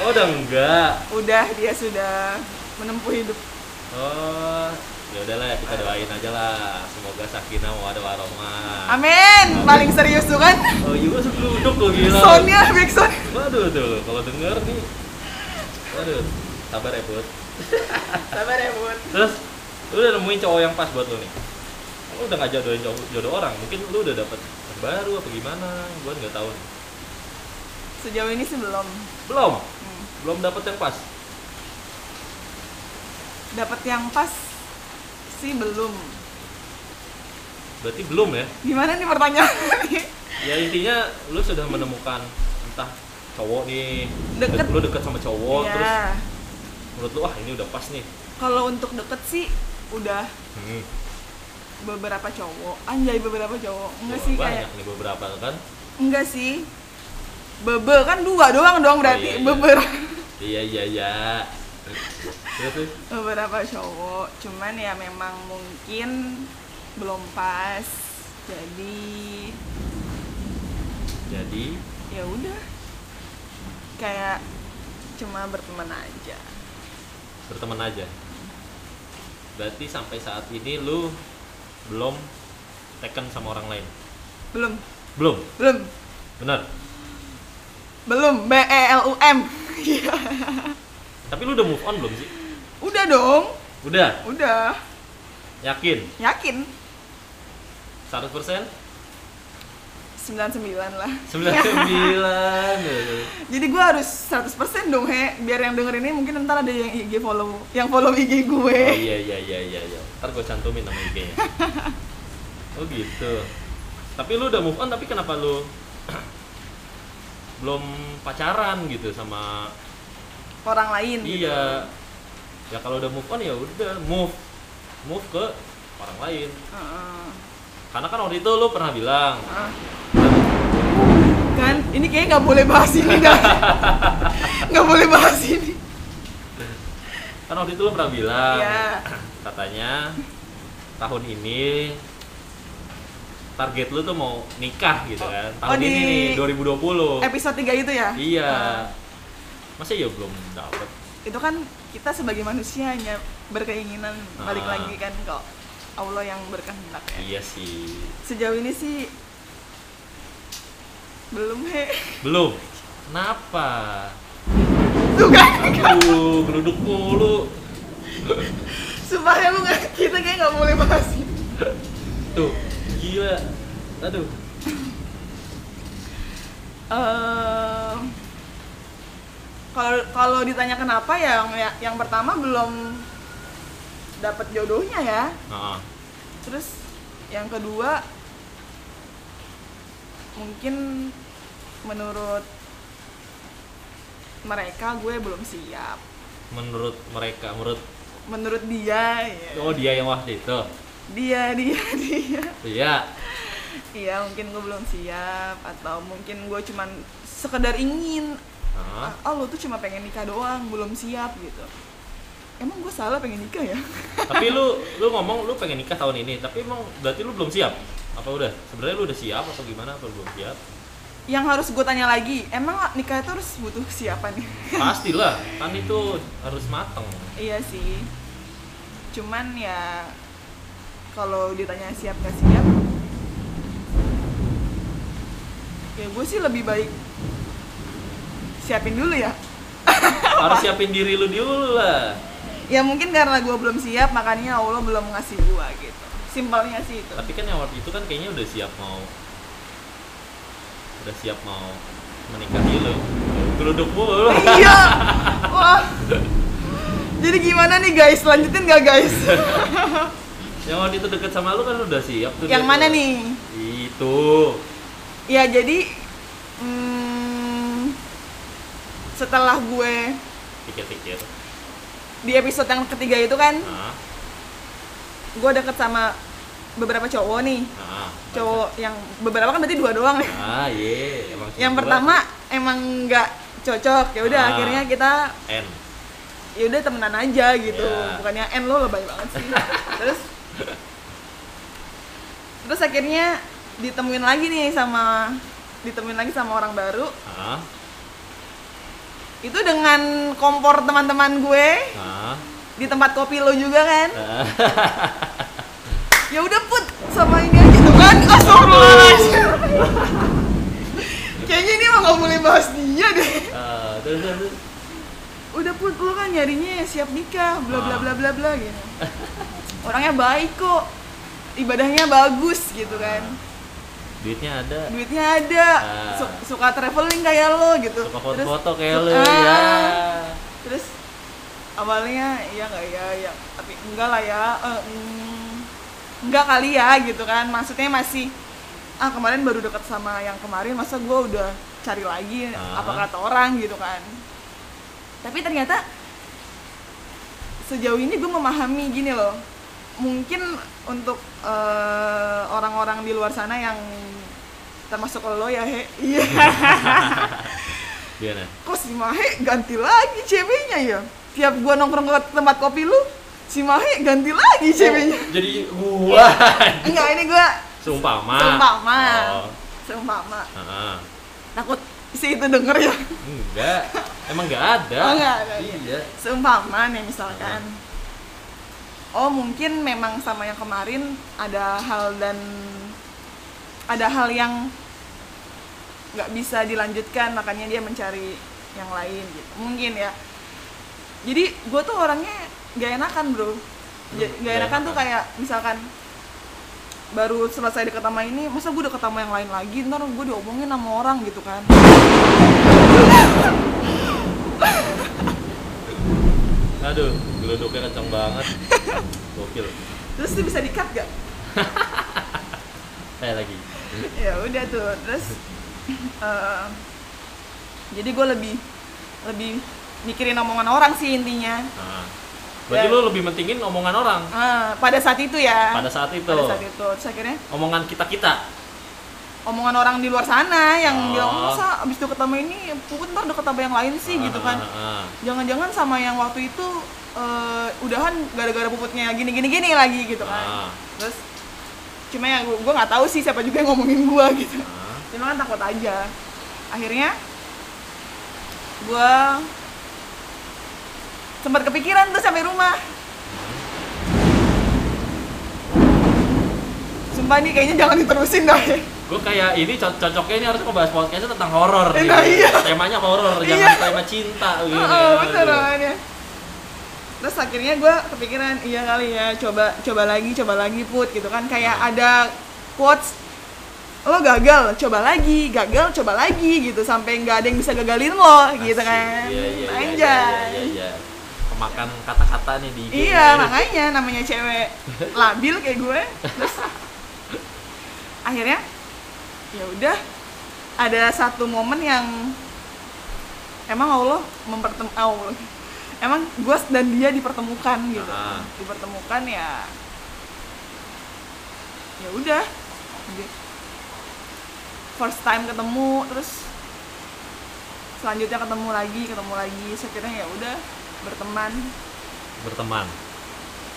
Oh, udah enggak. Udah dia sudah menempuh hidup. Oh, ya udahlah kita doain aja lah. Semoga sakinah mau ada warohmah. Amin. Paling serius tuh kan. Oh iya gua duduk tuh gila. Soundnya backsound. Waduh tuh, kalau denger nih. Waduh, sabar ya Bud. Sabar ya bun. Terus, lu udah nemuin cowok yang pas buat lu nih. Lu udah gak jodohin jodoh, jodoh orang, mungkin lu udah dapet baru apa gimana gue nggak tahu nih. sejauh ini sih belum belum Hmm. belum dapet yang pas dapat yang pas sih belum. Berarti belum ya? Gimana nih pertanyaan ya intinya lu sudah menemukan entah cowok nih Deket. lu deket sama cowok terus Iya. menurut lu ah ini udah pas nih. Kalau untuk deket sih udah. Hmm. beberapa cowok anjay beberapa cowok. Enggak Wah, sih banyak kayak nih beberapa kan? Enggak sih. Bebe kan dua doang dong iya, berarti. iya. beberapa. Iya iya iya. terus terus beberapa cowok cuman ya memang mungkin belum pas. Jadi jadi? ya udah. Kayak cuma berteman aja. Berteman aja? Berarti sampai saat ini lu belum taken sama orang lain? Belum. Belum? Belum. Benar? Belum. B E L U M. tapi lu udah move on belum sih? Udah dong. Udah? Udah. Yakin? Yakin. 100% 99 lah. 99 jadi gue harus 100% dong he. Biar yang denger ini mungkin ntar ada yang IG follow yang follow IG gue. Oh iya iya iya iya iya. Ntar gue cantumin nama IG-nya. oh gitu. Tapi lu udah move on tapi kenapa lu belum pacaran gitu sama orang lain gitu. iya. Ya kalau udah move on ya udah move move ke orang lain. Heeh. Karena kan waktu itu lu pernah bilang Ah. kan ini kayaknya nggak boleh bahas ini dah nggak boleh bahas ini kan waktu itu lu pernah bilang Iya. katanya tahun ini target lu tuh mau nikah gitu kan Oh, tahun di ini nih 2020 episode 3 itu ya Iya. Ah. Masa ya belum dapet? itu kan kita sebagai manusia hanya berkeinginan balik Ah. lagi kan kok Allah yang berkehendak ya Iya sih. sejauh ini sih belum he Belum. Kenapa? tuh kan Aduh, geruduk mulu. supaya lu nggak kita kayak nggak boleh bahas Tuh, gila. Aduh. Ehm, kalau kalau ditanya kenapa ya yang ya- yang pertama belum dapat jodohnya ya. Nah, terus yang kedua mungkin menurut mereka gue belum siap. Menurut mereka, menurut menurut dia ya. Oh dia yang waktu itu. dia dia dia. Iya. iya mungkin gue belum siap atau mungkin gue cuman sekedar ingin Nah, ah lo tuh cuma pengen nikah doang belum siap gitu emang gue salah pengen nikah ya tapi lu lu ngomong lu pengen nikah tahun ini, tapi emang berarti lu belum siap? Apa udah? Sebenarnya lu udah siap atau gimana atau belum siap? yang harus gue tanya lagi emang nikah itu harus butuh kesiapan ya Pastilah, kan itu harus mateng. iya sih cuman ya kalau ditanya siap gak siap ya gue sih lebih baik siapin dulu ya Harus siapin diri lu dulu lah. ya mungkin karena gue belum siap makanya Allah belum ngasih gue gitu simpelnya sih itu Tapi kan yang waktu itu kan kayaknya udah siap mau udah siap mau menikahi lu. Geruduk mulu. iya wah jadi gimana nih guys lanjutin gak guys yang waktu itu deket sama lu kan udah siap tuh. yang mana tuh. nih Itu. ya jadi hmm, setelah gue Pikir-pikir. di episode yang ketiga itu kan Nah, gue deket sama beberapa cowok nih nah. cowok yang beberapa kan berarti dua doang nih Ah, iya. Emang yang pertama emang nggak cocok ya udah Ah. akhirnya kita N. ya udah temenan aja gitu Iya. bukannya N lo lebay banget sih terus terus akhirnya ditemuin lagi nih sama ditemuin lagi sama orang baru Ah, itu dengan kompor teman-teman gue. Ah. di tempat kopi lo juga kan? Ah. ya udah put. Sama ini aja tuh kan? Astagfirullahaladzim. Kayaknya ini emang gak boleh bahas dia deh. Ah, terus, terus, udah put. Lo kan nyarinya siap nikah bla bla Ah. bla bla bla gitu. Orangnya baik kok. Ibadahnya bagus gitu kan duitnya ada. Duitnya ada. Ah. su- suka traveling kayak lo gitu. Suka Terus- foto-foto kayak lu Ah. ya. Terus awalnya iya nggak ya ya tapi enggak lah ya mm, enggak kali ya gitu kan. Maksudnya masih ah kemarin baru deket sama yang kemarin masa gue udah cari lagi Ah. apa kata orang gitu kan. Tapi ternyata sejauh ini gue memahami gini loh mungkin untuk eh, orang-orang di luar sana yang termasuk lo ya he. Iya. Gimana kok si Mahe ganti lagi ceweknya ya? Tiap gua nongkrong ke tempat kopi lu si Mahe ganti lagi ceweknya Oh, jadi gua. Enggak ini gua seumpama. seumpama. Oh. seumpama. Ah. takut si itu denger ya? Enggak. Emang enggak ada. Oh, nggak ada, iya. Seumpama nih misalkan oh mungkin memang sama yang kemarin ada hal dan ada hal yang nggak bisa dilanjutkan makanya dia mencari yang lain gitu. Mungkin ya. Jadi gue tuh orangnya gak enakan bro. Hmm, gak nggak enakan tuh kayak misalkan baru selesai deket sama ini masa gue deket sama yang lain lagi? Ntar gue diomongin sama orang gitu kan aduh geluduknya kenceng banget. Gokil. Terus tuh bisa dikat gak? saya lagi. Ya udah tuh terus eh, jadi gue lebih lebih mikirin omongan orang sih intinya. Nah. berarti Ya. lu lebih mentingin omongan orang? Ah, pada saat itu ya. Pada saat itu. Pada saat itu. Terus akhirnya? Omongan kita kita omongan orang di luar sana yang Oh. bilang masa abis deket sama ini puput ntar deket sama yang lain sih gitu kan Ah, ah, jangan-jangan sama yang waktu itu eh, udahan gara-gara puputnya gini gini gini lagi gitu Ah. kan terus cuma ya gue gue nggak tahu sih siapa juga yang ngomongin gue gitu ah. cuma kan takut aja akhirnya gue sempat kepikiran tuh sampai rumah sumpah nih kayaknya jangan diterusin dah ya. Gue kayak ini co- cocoknya ini harus ngebahas podcastnya tentang horor Eh, nah, iya. temanya horor jangan Iya. tema cinta gitu Heeh, bener makanya terus akhirnya gue kepikiran iya kali ya coba coba lagi coba lagi put gitu kan. Kayak ada quotes lo gagal coba lagi gagal coba lagi gitu. Sampai nggak ada yang bisa gagalin lo gitu kan. Iya, iya, iya, anjay. iya, iya, iya. kemakan kata-kata nih di IG Iya, makanya namanya cewek labil kayak gue. Terus akhirnya ya udah ada satu momen yang emang Allah mempertem Allah. Emang gue dan dia dipertemukan gitu. Ah. Dipertemukan ya ya udah. First time ketemu terus selanjutnya ketemu lagi, ketemu lagi. Akhirnya ya udah berteman. berteman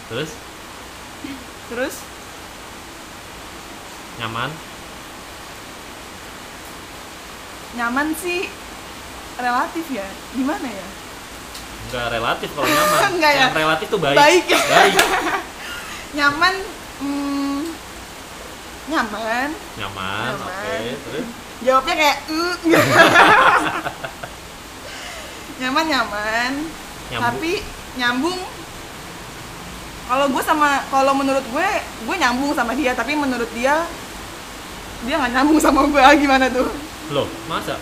terus Terus nyaman nyaman sih. Relatif ya. Gimana ya? Enggak relatif kalau nyaman. Enggak ya? yang relatif tuh baik. Baik ya? baik. Nyaman hmm, nyaman. Nyaman Nyaman. oke terus? Jawabnya kayak mm, nyaman nyaman. Nyambung. tapi nyambung. Kalau gue sama kalau menurut gue gue nyambung sama dia tapi menurut dia dia nggak nyambung sama gue gimana tuh loh masa?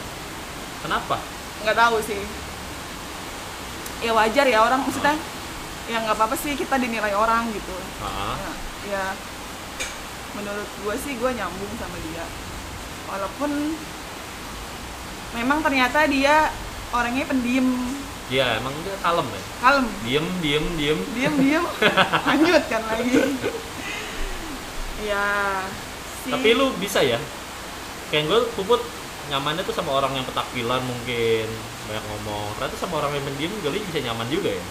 Kenapa? Nggak tahu sih. Ya wajar ya orang maksudnya ya nggak apa-apa sih kita dinilai orang gitu. Ah, ya, ya. Menurut gue sih gue nyambung sama dia. Walaupun memang ternyata dia orangnya pendiam. Iya emang dia kalem ya? Kalem. Diem diem diem. Diem diem. Lanjut kan lagi. Ya si tapi lu bisa ya? Kayak gue puput nyamannya tuh sama orang yang petakilan mungkin banyak ngomong. Ternyata sama orang yang pendiam juga lu bisa nyaman juga ya.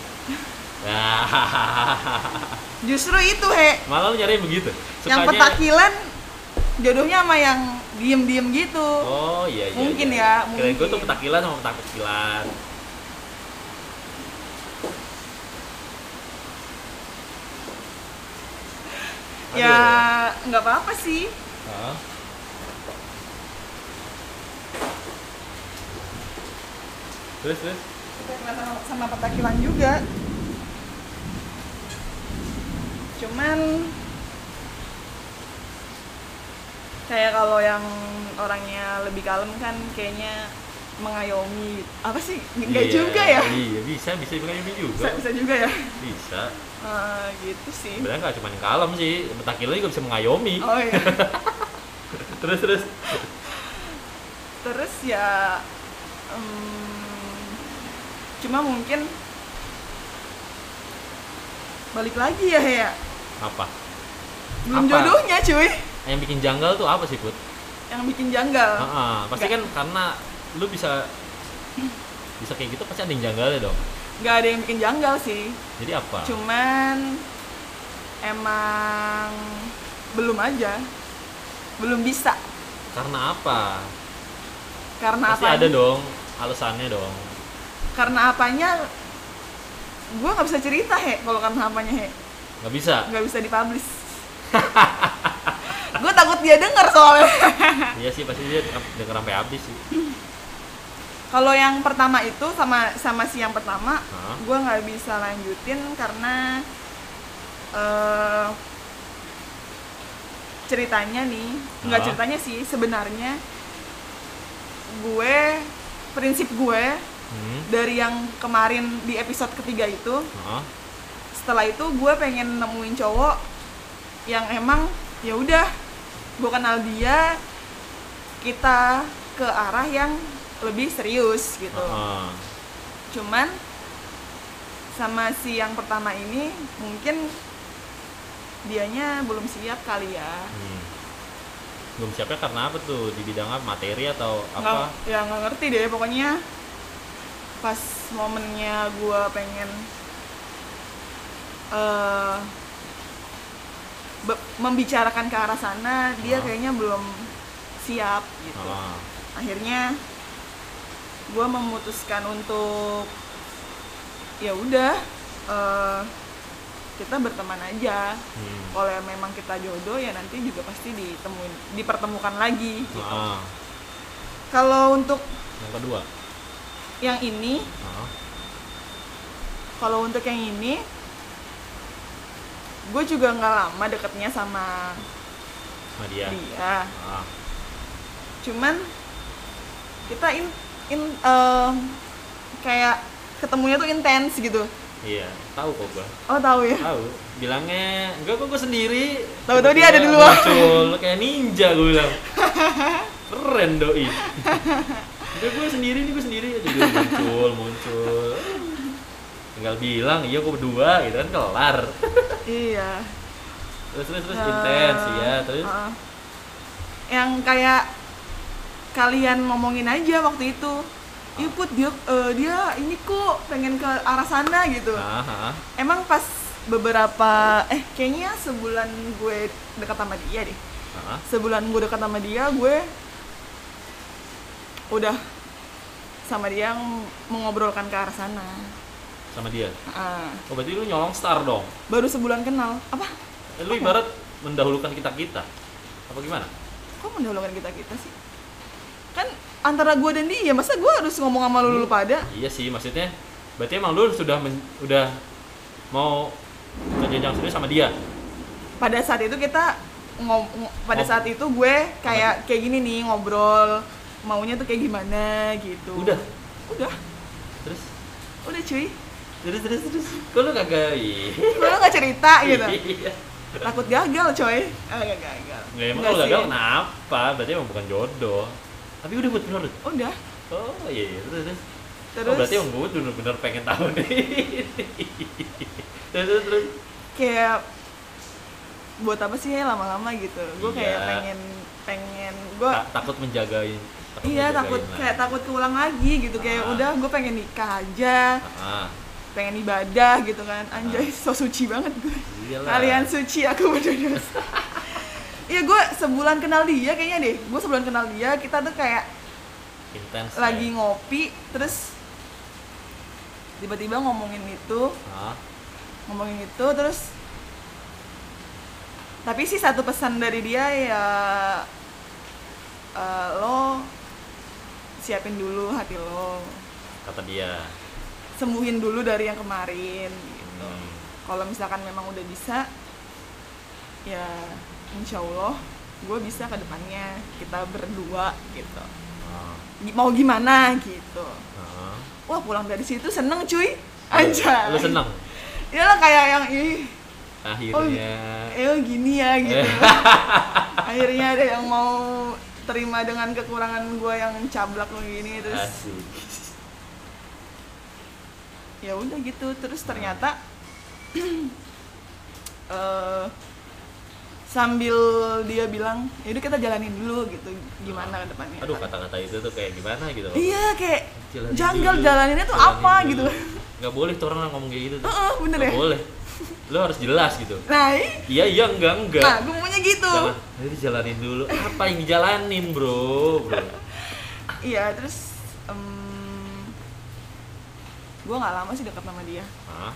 Justru itu he. Malah lu nyari begitu. Yang petakilan jodohnya sama yang diem diem gitu. Oh iya iya Mungkin iya. ya, kirain gue tuh mungkin. petakilan sama petakilan ya nggak apa-apa sih. Hah? Terus terus Kita kena sama, sama petakilan juga cuman kayak kalau yang orangnya lebih kalem kan kayaknya mengayomi apa sih nggak Iya, juga ya Iya, bisa bisa mengayomi juga. bisa, bisa juga ya Bisa. Eh, gitu sih Sebenarnya nggak cuma yang kalem sih, mentakila juga bisa mengayomi. oh iya Terus terus. terus ya em, cuma mungkin balik lagi ya ya Apa? belum Apa? jodohnya cuy Yang bikin janggal tuh apa sih, Put? yang bikin janggal Heeh, pasti kan karena lu bisa bisa kayak gitu pasti ada yang janggalnya dong. nggak ada yang bikin janggal sih Jadi apa? cuman emang belum aja belum bisa Karena apa? karena Pasti apa ada dong alasannya dong. Karena apanya gue nggak bisa cerita he kalau karena apanya he Nggak bisa. nggak bisa dipublish gue takut dia denger soalnya Iya sih pasti dia denger sampai habis sih. kalau yang pertama itu sama sama si yang pertama Hah? gue nggak bisa lanjutin karena eh ceritanya nih nggak Hah? ceritanya sih sebenarnya gue prinsip gue Hmm. dari yang kemarin di episode ketiga itu Heeh. setelah itu gue pengen nemuin cowok yang emang ya udah gue kenal dia kita ke arah yang lebih serius gitu Heeh. cuman sama si yang pertama ini mungkin dianya belum siap kali ya Hmm. Belum siapnya karena apa tuh? Di bidang apa? Materi atau nggak apa? ya nggak ngerti deh pokoknya pas momennya gue pengen be- membicarakan ke arah sana dia Ah. kayaknya belum siap gitu Heeh. akhirnya gue memutuskan untuk ya udah eh, kita berteman aja Hmm. kalau memang kita jodoh ya nanti juga pasti ditemuin dipertemukan lagi gitu. Heeh. kalau untuk Yang kedua. Yang ini Heeh. kalau untuk yang ini gue juga nggak lama deketnya sama Sama dia. dia Ah. cuman kita in, in eh, kayak ketemunya tuh intens gitu Iya, tahu kok gua. oh tahu ya Tahu. Bilangnya enggak kok gua sendiri. Tahu-tahu dia ada Tiba-tiba duluan. Muncul kayak ninja gua bilang. Keren doi. Enggak gua sendiri nih, gua sendiri aja dia muncul, muncul. Tinggal bilang, iya gua berdua gitu kan kelar. iya Terus terus terus Eh, intens ya, terus uh-uh. yang kayak kalian ngomongin aja waktu itu Ih put dia eh, dia ini kok pengen ke arah sana gitu ah, ah. emang pas beberapa eh kayaknya sebulan gue dekat sama dia deh ah. sebulan gue dekat sama dia gue udah sama dia ng- mengobrolkan ke arah sana sama dia. Ah, Oh berarti lu nyolong star dong. baru sebulan kenal apa Eh, lu ibarat mendahulukan kita kita. Apa gimana? kok mendahulukan kita kita sih kan antara gue dan dia masa gue harus ngomong sama lu, lu pada Iya sih, maksudnya berarti emang lu sudah men- udah mau ke jenjang serius sama dia. pada saat itu kita ngom ngo- pada Oh. saat itu gue kayak kayak gini nih ngobrol maunya tuh kayak gimana gitu Udah. udah Terus udah cuy terus terus terus. Kok lu kagak lu nggak cerita gitu Iya. takut gagal coy ah gak gagal Nggak, emang kalau gagal kenapa? Berarti emang bukan jodoh. Tapi udah buat bener. udah Oh iya, iya. terus terus. terus Oh, berarti emang gue bener-bener pengen tahu nih. terus terus terus. kayak buat apa sih ya lama-lama gitu gue kayak Iya. pengen pengen gue Ta- takut menjagain. Takut iya takut kayak takut keulang lagi gitu kayak Ah. udah gue pengen nikah aja. Ah, pengen ibadah gitu kan. Anjay so suci banget gue iyalah. kalian suci aku berdosa Iya gue sebulan kenal dia kayaknya deh. Gue sebulan kenal dia kita tuh kayak intens. lagi ya. ngopi terus tiba-tiba ngomongin itu. Ah, ngomongin itu terus tapi sih satu pesan dari dia ya eh, lo siapin dulu hati lo. Kata dia. sembuhin dulu dari yang kemarin gitu. Hmm. kalau misalkan memang udah bisa ya insya Allah gue bisa ke depannya kita berdua gitu. Gi- mau gimana gitu. Ah. wah pulang dari situ seneng cuy. Lu aja seneng? Ya lah kayak yang ih akhirnya. Eh gini ya gitu. Akhirnya ada yang mau terima dengan kekurangan gue yang cablak begini terus asik. Ya udah gitu terus ternyata eh sambil dia bilang ya udah kita jalanin dulu gitu. Gimana ke depannya? Aduh kata-kata itu tuh kayak gimana gitu loh. Iya kayak Jalanin janggal dulu, jalaninnya tuh jalanin apa dulu. gitu. Nggak boleh tuh orang ngomong kayak gitu tuh. Heeh, bener nggak ya? boleh lo harus jelas gitu. Nah iya iya enggak enggak. Nah gue maunya gitu. Jangan jadi jalanin dulu. Apa yang dijalanin bro? Bro. Iya terus gue nggak lama sih dekat sama dia. Hah?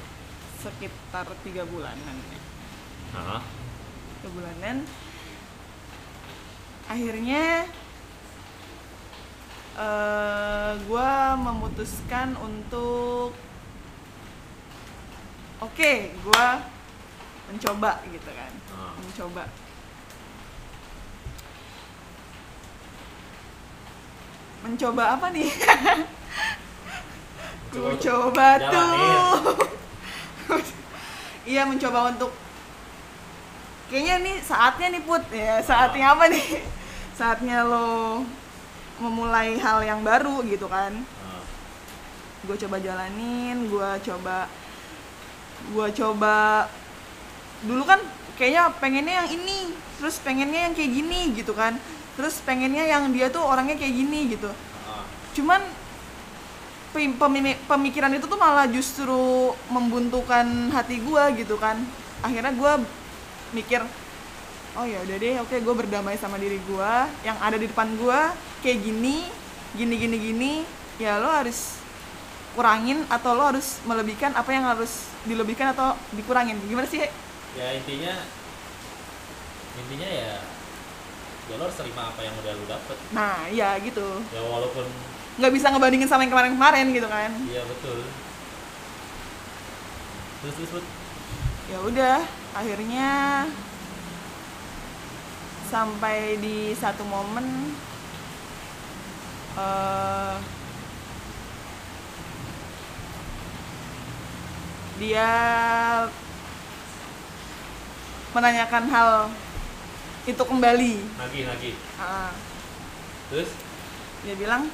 sekitar tiga bulanan. Hah? tiga bulanan. Akhirnya eh gue memutuskan untuk oke gue mencoba gitu kan. Ah. mencoba. Mencoba apa nih? Untuk coba tuh. Iya mencoba untuk. Kayaknya nih saatnya nih put. Ya saatnya apa nih? Saatnya lo memulai hal yang baru gitu kan. Ah. gue coba jalanin gue coba gue coba. Dulu kan kayaknya pengennya yang ini terus pengennya yang kayak gini gitu kan. Terus pengennya yang dia tuh orangnya kayak gini gitu. Cuman pem- pemi- pemikiran itu tuh malah justru membuntukan hati gue gitu kan. Akhirnya gue mikir oh ya udah deh oke gue berdamai sama diri gue yang ada di depan gue kayak gini gini gini gini ya lo harus kurangin atau lo harus melebihkan apa yang harus dilebihkan atau dikurangin? Gimana sih ya intinya intinya ya ya lo harus terima apa yang udah lo dapet. Nah ya gitu. Ya walaupun nggak bisa ngebandingin sama yang kemarin-kemarin gitu kan? Iya betul. Terus terus terus. Ya udah akhirnya sampai di satu momen eh, dia menanyakan hal itu kembali. Lagi lagi. Ah, terus? Dia bilang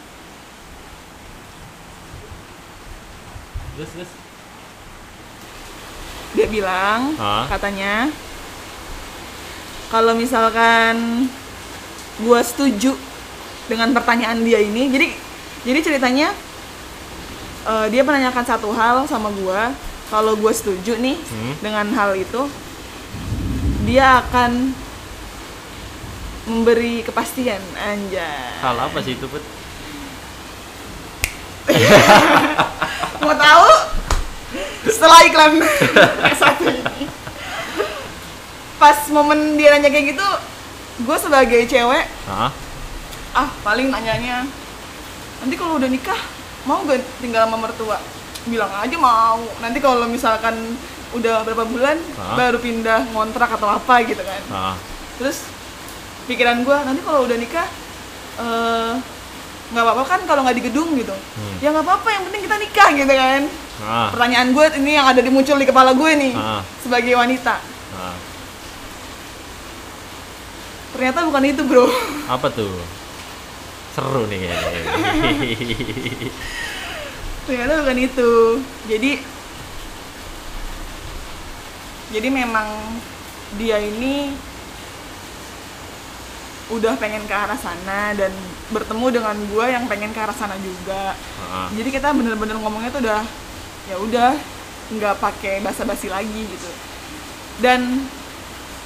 terus terus? dia bilang Hah? katanya kalau misalkan gua setuju dengan pertanyaan dia ini jadi jadi ceritanya eh, dia menanyakan satu hal sama gua kalau gua setuju nih Hmm. dengan hal itu dia akan memberi kepastian anjay. Hal apa sih itu put? Mau tahu? Setelah iklan satu ini. Pas momen dia nanya kayak gitu gue sebagai cewek Hah? ah paling nanyanya nanti kalau udah nikah mau gak tinggal sama mertua bilang aja mau nanti kalau misalkan udah berapa bulan Hah? baru pindah ngontrak atau apa gitu kan Hah? terus pikiran gue nanti kalau udah nikah eh, nggak apa-apa kan kalau nggak di gedung gitu Hmm. ya nggak apa-apa yang penting kita nikah gitu kan Hah? pertanyaan gue ini yang ada di muncul di kepala gue nih Ah. sebagai wanita Hah? ternyata bukan itu bro apa tuh seru nih kayaknya ternyata bukan itu jadi jadi memang dia ini udah pengen ke arah sana dan bertemu dengan gue yang pengen ke arah sana juga Hah? jadi kita bener-bener ngomongnya tuh udah ya udah nggak pakai basa-basi lagi gitu dan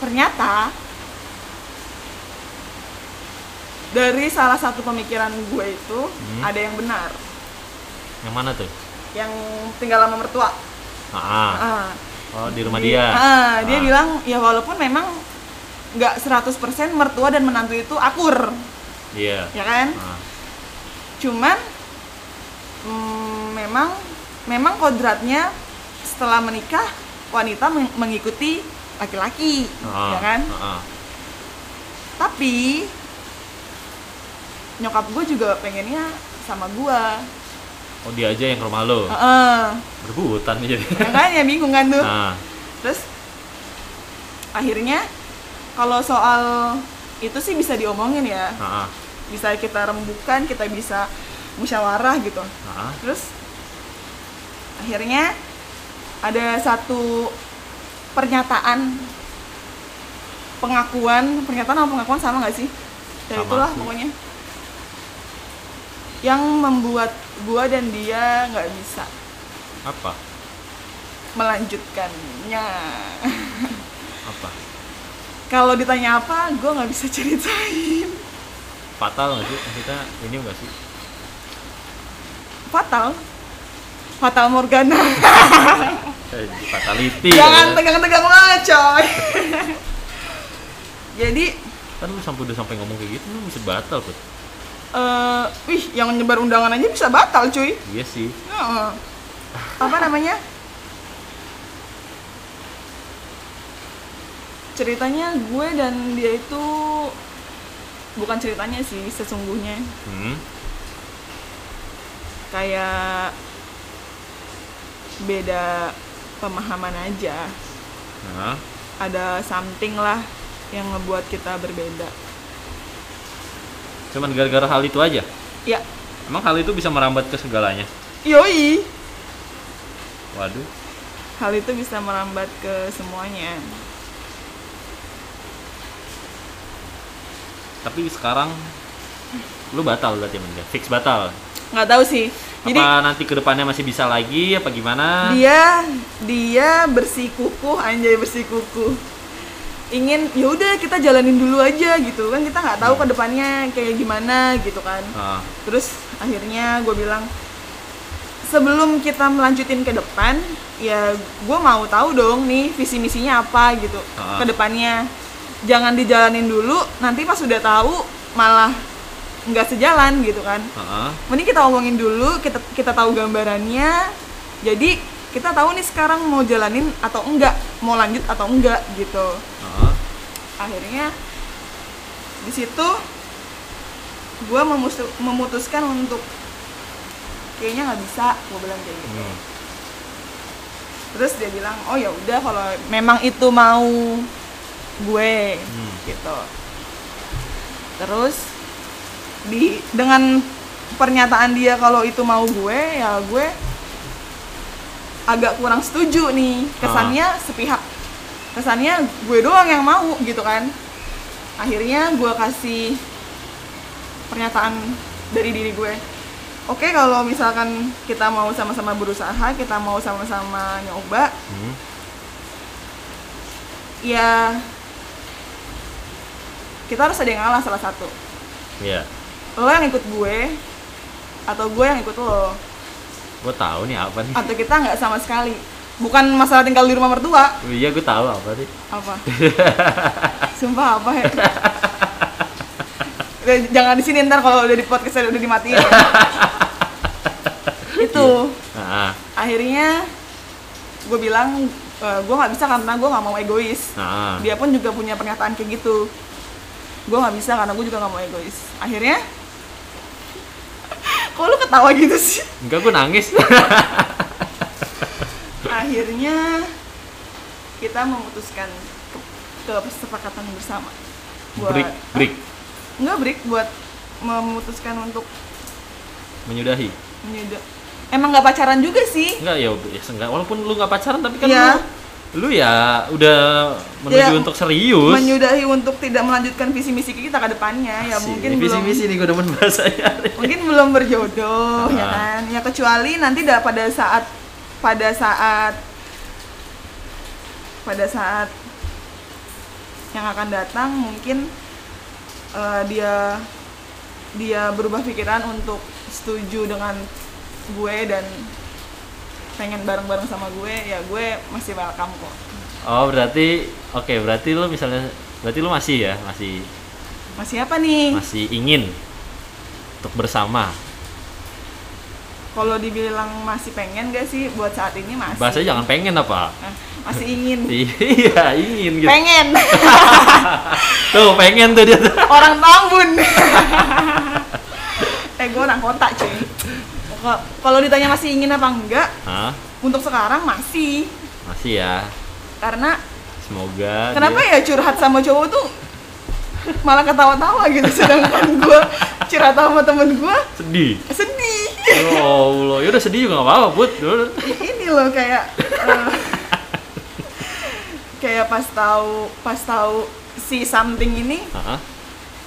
ternyata dari salah satu pemikiran gue itu Hmm. ada yang benar yang mana tuh? Yang tinggal sama mertua. Ah, Ah. oh di rumah Dia- dia ah, dia Ah. bilang ya walaupun memang nggak 100% mertua dan menantu itu akur. Iya. Ya kan? Ah. cuman mm, memang memang kodratnya setelah menikah wanita meng- mengikuti laki-laki. Ah, ya kan? Ah, tapi nyokap gue juga pengennya sama gue Oh dia aja yang ke rumah lo. Heeh. Rebutan nih jadi. makanya bingung kan tuh Nah, terus akhirnya kalau soal itu sih bisa diomongin ya nah, bisa kita rembukan kita bisa musyawarah gitu nah, terus akhirnya ada satu pernyataan pengakuan pernyataan sama pengakuan sama nggak sih ya itulah sih. pokoknya yang membuat gua dan dia nggak bisa apa? melanjutkannya Apa? kalau ditanya apa gua nggak bisa ceritain Fatal nggak sih? Maksudnya ini nggak sih? fatal fatal Morgana Eh, fatality. jangan tegang-tegang lah coy jadi Kan lu sampai udah sampai ngomong kayak gitu lu bisa batal tuh. Eh wih yang nyebar undangan aja bisa batal cuy Iya sih. Heeh. apa namanya ceritanya gue dan dia itu bukan ceritanya sih sesungguhnya Hmm. kayak beda pemahaman aja Nah, ada something lah yang ngebuat kita berbeda cuman gara-gara hal itu aja. ya Emang hal itu bisa merambat ke segalanya? yoi Waduh. hal itu bisa merambat ke semuanya Tapi sekarang lu batal berarti dia. Fix batal. nggak tahu sih jadi apa nanti ke depannya masih bisa lagi apa gimana? dia dia bersikukuh anjay bersikukuh ingin ya udah kita jalanin dulu aja gitu. Kan kita nggak tahu ke depannya kayak gimana gitu kan. Ah, terus akhirnya gue bilang sebelum kita melanjutin ke depan ya gue mau tahu dong nih visi misinya apa gitu Ah. ke depannya. Jangan dijalanin dulu nanti pas udah tahu malah nggak sejalan gitu kan. Ah, mending kita omongin dulu kita kita tahu gambarannya. Jadi kita tahu nih sekarang mau jalanin atau enggak mau lanjut atau enggak gitu. Akhirnya di situ gue memutuskan untuk kayaknya nggak bisa gue bilang kayak gitu Hmm. terus dia bilang oh ya udah kalau memang itu mau gue Hmm. gitu terus di dengan pernyataan dia kalau itu mau gue ya gue agak kurang setuju nih kesannya sepihak kesannya gue doang yang mau gitu kan akhirnya gue kasih pernyataan dari diri gue oke kalau misalkan kita mau sama-sama berusaha kita mau sama-sama nyoba Hmm. ya kita harus ada yang ngalah salah satu Iya. lo yang ikut gue atau gue yang ikut lo Gue tahu nih apa nih. atau kita nggak sama sekali bukan masalah tinggal di rumah mertua. Oh, iya, gue tahu apa sih. apa? Sumpah apa ya? Eh, jangan di sini ntar kalau udah di podcast udah dimatiin ya. itu. Nah, akhirnya gue bilang "Eh, gue nggak bisa karena gue nggak mau egois. Nah. dia pun juga punya pernyataan kayak gitu. Gue nggak bisa karena gue juga nggak mau egois. Akhirnya kok lu ketawa gitu sih? Enggak, gue nangis. Akhirnya kita memutuskan ke, ke kesepakatan bersama buat break, break, nggak break buat memutuskan untuk menyudahi. menyudah emang nggak pacaran juga sih Enggak ya, ya enggak. Walaupun lu nggak pacaran, tapi kan Iya. lu, lu ya udah menuju Ya, untuk serius. menyudahi untuk tidak melanjutkan visi misi kita ke depannya ya Asik, mungkin ini belum visi-visi nih gue demen bahasanya. mungkin belum berjodoh ya Ah. kan ya kecuali nanti dah pada saat pada saat pada saat yang akan datang mungkin eh, dia dia berubah pikiran untuk setuju dengan gue dan pengen bareng-bareng sama gue ya gue masih welcome kok Oh, berarti oke, berarti lu misalnya berarti lu masih ya, masih masih apa nih masih ingin untuk bersama. Kalau dibilang masih pengen gak sih? Buat saat ini masih. Bahasanya jangan pengen apa? Masih ingin. Iya ingin gitu. Pengen. Tuh pengen tuh dia tuh. orang Tambun. Eh gue orang kota cuy. Kalau ditanya masih ingin apa enggak Hah? untuk sekarang masih. Masih ya. Karena semoga kenapa dia- ya curhat sama cowok tuh malah ketawa-tawa gitu sedangkan gue curhat sama temen gue sedih? sedih. Ya Allah ya udah sedih juga gak apa-apa put. Udah. ini loh kayak eh, kayak pas tahu pas tahu si something ini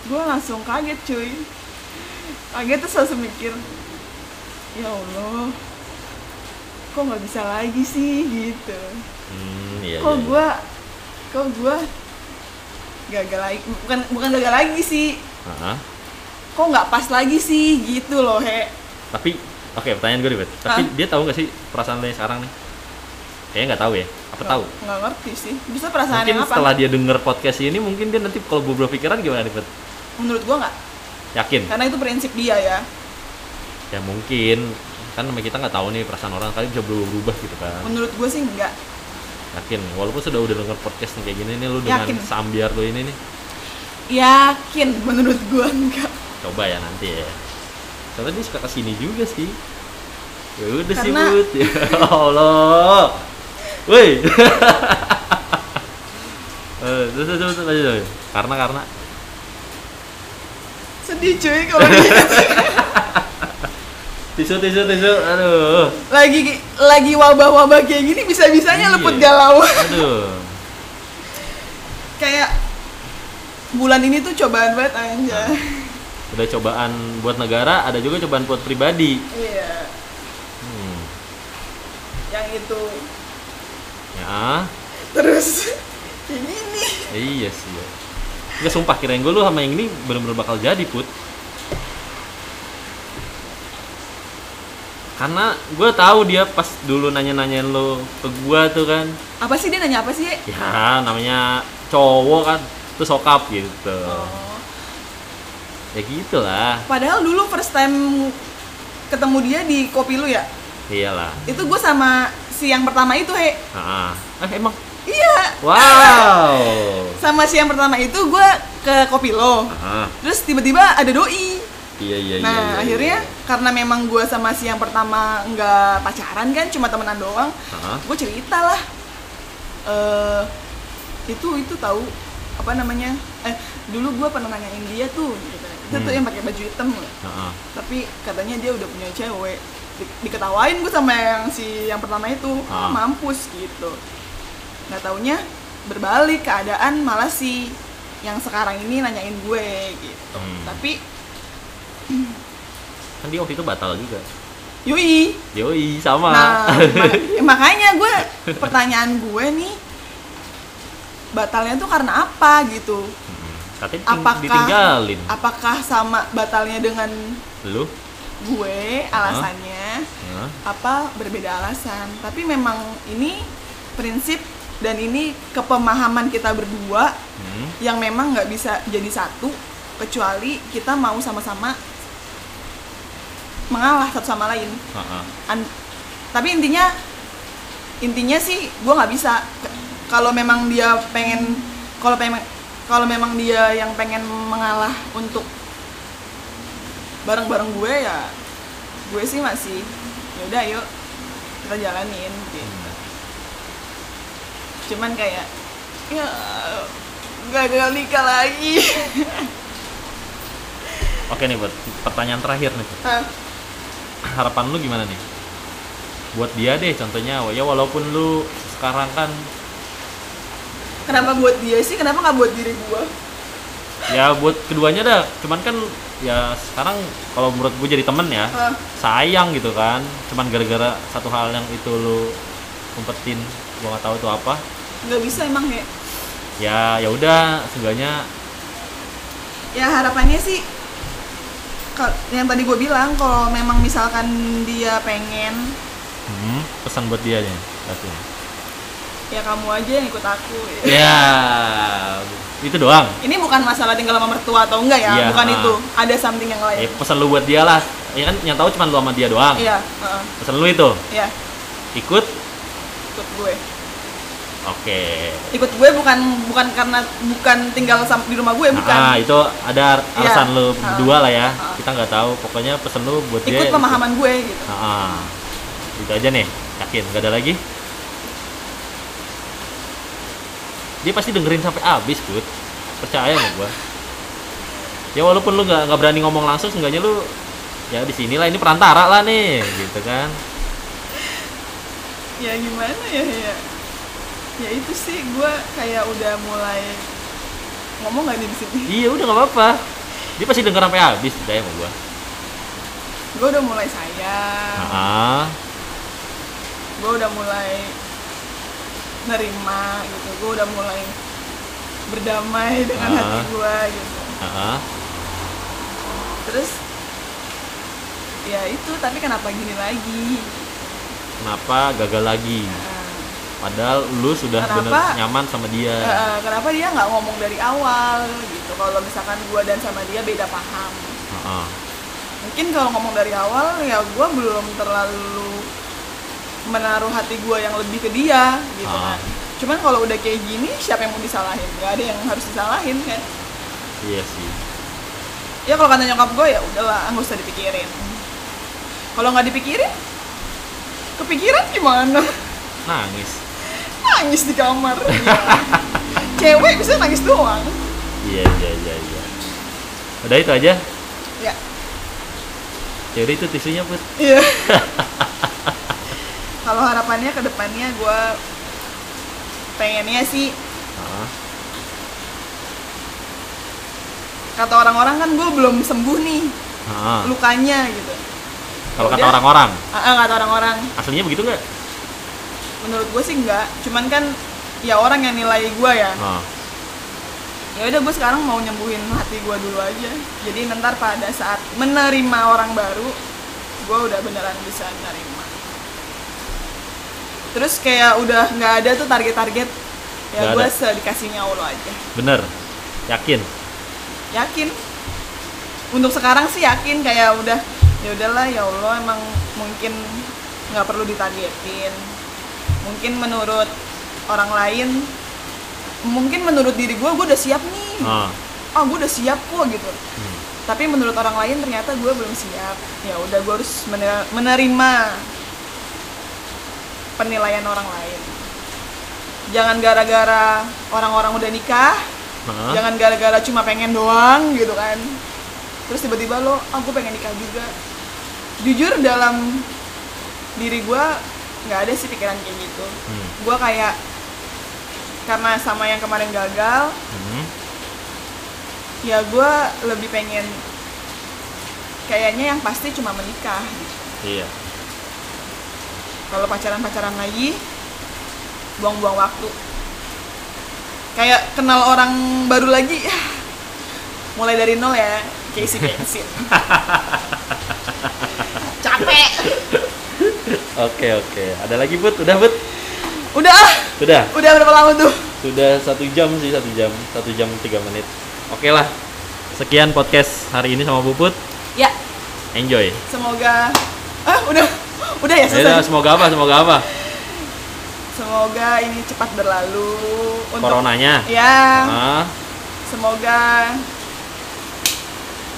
gue langsung kaget cuy. Kaget terus langsung mikir ya Allah kok nggak bisa lagi sih? Gitu. Hmm, iya, kok iya, iya. gue kok gue gagal lagi. Bukan bukan gagal lagi sih. Hah? kok nggak pas lagi sih? Gitu loh he. Tapi oke pertanyaan gue nih Bet. tapi Hah? dia tahu gak sih perasaan lo sekarang nih? Kayaknya nggak tahu ya. Apa tahu? nggak ngerti sih. Bisa perasaan mungkin yang apa? setelah dia denger podcast ini mungkin dia nanti kalau berubah pikiran gimana nih Bet? menurut gue nggak. Yakin? Karena itu prinsip dia ya. Ya mungkin. Kan kita nggak tahu nih perasaan orang. Kali bisa berubah gitu kan. Menurut gue sih enggak yakin. Walaupun sudah udah denger podcast nih kayak gini nih lu dengan Yakin. sambiar lu ini nih. Yakin menurut gue enggak. Coba ya nanti ya. Soalnya dia suka ke sini juga sih. Ya udah sih bud ya Allah. Woi. Eh, terus terus terus terus. karena karena. Sedih cuy kalau tisu tisu tisu. Aduh. Lagi lagi wabah-wabah kayak gini bisa-bisanya Iya. leput galau. Aduh. Kayak bulan ini tuh cobaan banget aja udah cobaan buat negara ada juga cobaan buat pribadi. Iya. Hmm. yang itu. Ya. Terus kayak gini iya sih. Ya Enggak sumpah kirain gue lu sama yang ini bener-bener bakal jadi put karena gue tahu dia pas dulu nanya-nanyain lo ke gue tuh kan. Apa sih dia nanya apa sih? Ya namanya cowok kan tuh sokap gitu. Oh. ya gitulah. Padahal dulu first time ketemu dia di kopi lu ya? Iyalah. Itu gue sama si yang pertama itu he. Ah. Eh emang? Iya. Wow. Sama si yang pertama itu gue ke kopi lo. Ah terus tiba-tiba ada doi iya iya iya, nah iya, iya. akhirnya karena memang gue sama si yang pertama nggak pacaran kan cuma temenan doang Ah, gue cerita lah eh itu itu tahu apa namanya eh dulu gue pernah nanyain dia tuh gitu. itu tuh Hmm. yang pakai baju hitam loh. ah. tapi katanya dia udah punya cewek Di- diketawain gue sama yang si yang pertama itu Ah. mampus gitu nggak taunya berbalik keadaan malah si yang sekarang ini nanyain gue gitu Hmm. tapi kan dia waktu itu batal juga yui yoi sama Nah, ma- makanya gue pertanyaan gue nih batalnya tuh karena apa gitu? Katanya Apakah ditinggalin apakah sama batalnya dengan lu gue alasannya Hah? apa berbeda alasan? Tapi memang ini prinsip dan ini kepemahaman kita berdua Hmm. yang memang nggak bisa jadi satu kecuali kita mau sama-sama mengalah satu sama lain. Ah, ah. An- tapi intinya intinya sih gue nggak bisa. Kalau memang dia pengen kalau pengen kalau memang dia yang pengen mengalah untuk bareng-bareng gue ya gue sih masih yaudah yuk kita jalanin gitu. Cuman kayak ya gagal nikah lagi. Oke nih buat pertanyaan terakhir nih Hah, harapan lu gimana nih? Buat dia deh contohnya ya walaupun lu sekarang kan kenapa buat dia sih? Kenapa nggak buat diri gue ya buat keduanya dah. Cuman kan ya sekarang kalau menurut gue jadi temen ya Hah, sayang gitu kan. Cuman gara-gara satu hal yang itu lu umpetin gua nggak tahu itu apa. Nggak bisa emang ya ya ya udah seenggaknya ya harapannya sih yang tadi gue bilang kalau memang misalkan dia pengen. Hmm, pesan buat dia nih berarti. ya kamu aja yang ikut aku ya. Itu doang. Ini bukan masalah tinggal sama mertua atau enggak ya Iya, bukan itu. Ada something yang ya lain pesan lu buat dia lah. Ya kan yang tahu cuma lu sama dia doang. Iya heeh, pesen lu itu. Iya. Ikut. Ikut gue oke ikut gue bukan bukan karena bukan tinggal di rumah gue bukan Nah, itu ada alasan Iya. lu Ah. berdua lah ya. Ah. Kita nggak tahu. Pokoknya pesen lu buat dia. ikut pemahaman gue gitu Ah, ah. Itu aja nih. Yakin nggak ada lagi? Dia pasti dengerin sampai habis, Bud. Percaya sama gua. Ya walaupun lu nggak nggak berani ngomong langsung, seenggaknya lu ya di sinilah ini perantara lah nih, gitu kan. ya gimana ya ya ya itu sih gue kayak udah mulai ngomong gak nih di sini Iya udah nggak apa-apa. Dia pasti denger sampai habis, percaya sama gua. gue udah mulai sayang Ah, gue udah mulai nerima gitu gue udah mulai berdamai dengan Ah. hati gue gitu ah. terus ya itu tapi kenapa gini lagi Kenapa gagal lagi? Nah, Padahal lu sudah bener Kenapa? nyaman sama dia. eh, kenapa dia nggak ngomong dari awal gitu kalau misalkan gue dan sama dia beda paham Heeh. mungkin kalau ngomong dari awal ya gue belum terlalu menaruh hati gue yang lebih ke dia gitu Ah. kan cuman kalau udah kayak gini siapa yang mau disalahin nggak ada yang harus disalahin kan Iya sih. ya kalau kata nyokap gue ya udahlah nggak usah dipikirin kalau nggak dipikirin kepikiran gimana Nangis. Nangis di kamar ya. cewek bisa nangis doang Iya iya iya iya. Udah itu aja. ya udah itu tisunya put. iya kalau harapannya ke depannya gue pengennya sih Ah, kata orang-orang kan gue belum sembuh nih ah. lukanya gitu Kalau kata orang-orang, ah, ah, kata orang-orang aslinya begitu nggak? Menurut gue sih enggak. Cuman kan ya orang yang nilai gue ya. Ya udah gue sekarang mau nyembuhin hati gue dulu aja. Jadi ntar pada saat menerima orang baru gue udah beneran bisa nerima. Terus kayak udah nggak ada tuh target-target ya gue ada. sedikasihnya Allah aja. Bener. Yakin. yakin. Untuk sekarang sih yakin kayak udah ya udahlah ya Allah emang mungkin nggak perlu ditargetin mungkin menurut orang lain mungkin menurut diri gue gue udah siap nih. Ah, ah gue udah siap kok gitu. Hmm. tapi menurut orang lain ternyata gue belum siap. Ya udah gue harus mener- menerima penilaian orang lain. Jangan gara-gara orang-orang udah nikah Ah, jangan gara-gara cuma pengen doang gitu kan. Terus tiba-tiba lo aku pengen nikah juga. Jujur dalam diri gue nggak ada sih pikiran kayak gitu hmm. gue kayak karena sama yang kemarin gagal Hmm. ya gue lebih pengen kayaknya yang pasti cuma menikah gitu. Iya. kalau pacaran-pacaran lagi buang-buang waktu kayak kenal orang baru lagi mulai dari nol ya Casey Kensin capek Oke oke. Ada lagi put? Udah put? udah ah, Sudah. udah berapa lama tuh Sudah satu jam sih satu jam satu jam tiga menit. Oke lah. Sekian podcast hari ini sama Puput. ya Enjoy. semoga ah udah udah ya Ya selesai semoga apa? Semoga apa? semoga ini cepat berlalu untuk Coronanya. ya Ah, semoga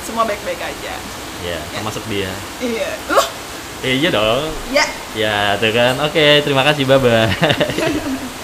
semua baik-baik aja ya, termasuk dia. iya loh Eh, iya dong. ya Ya, tuh kan. Oke, terima kasih. Bye bye.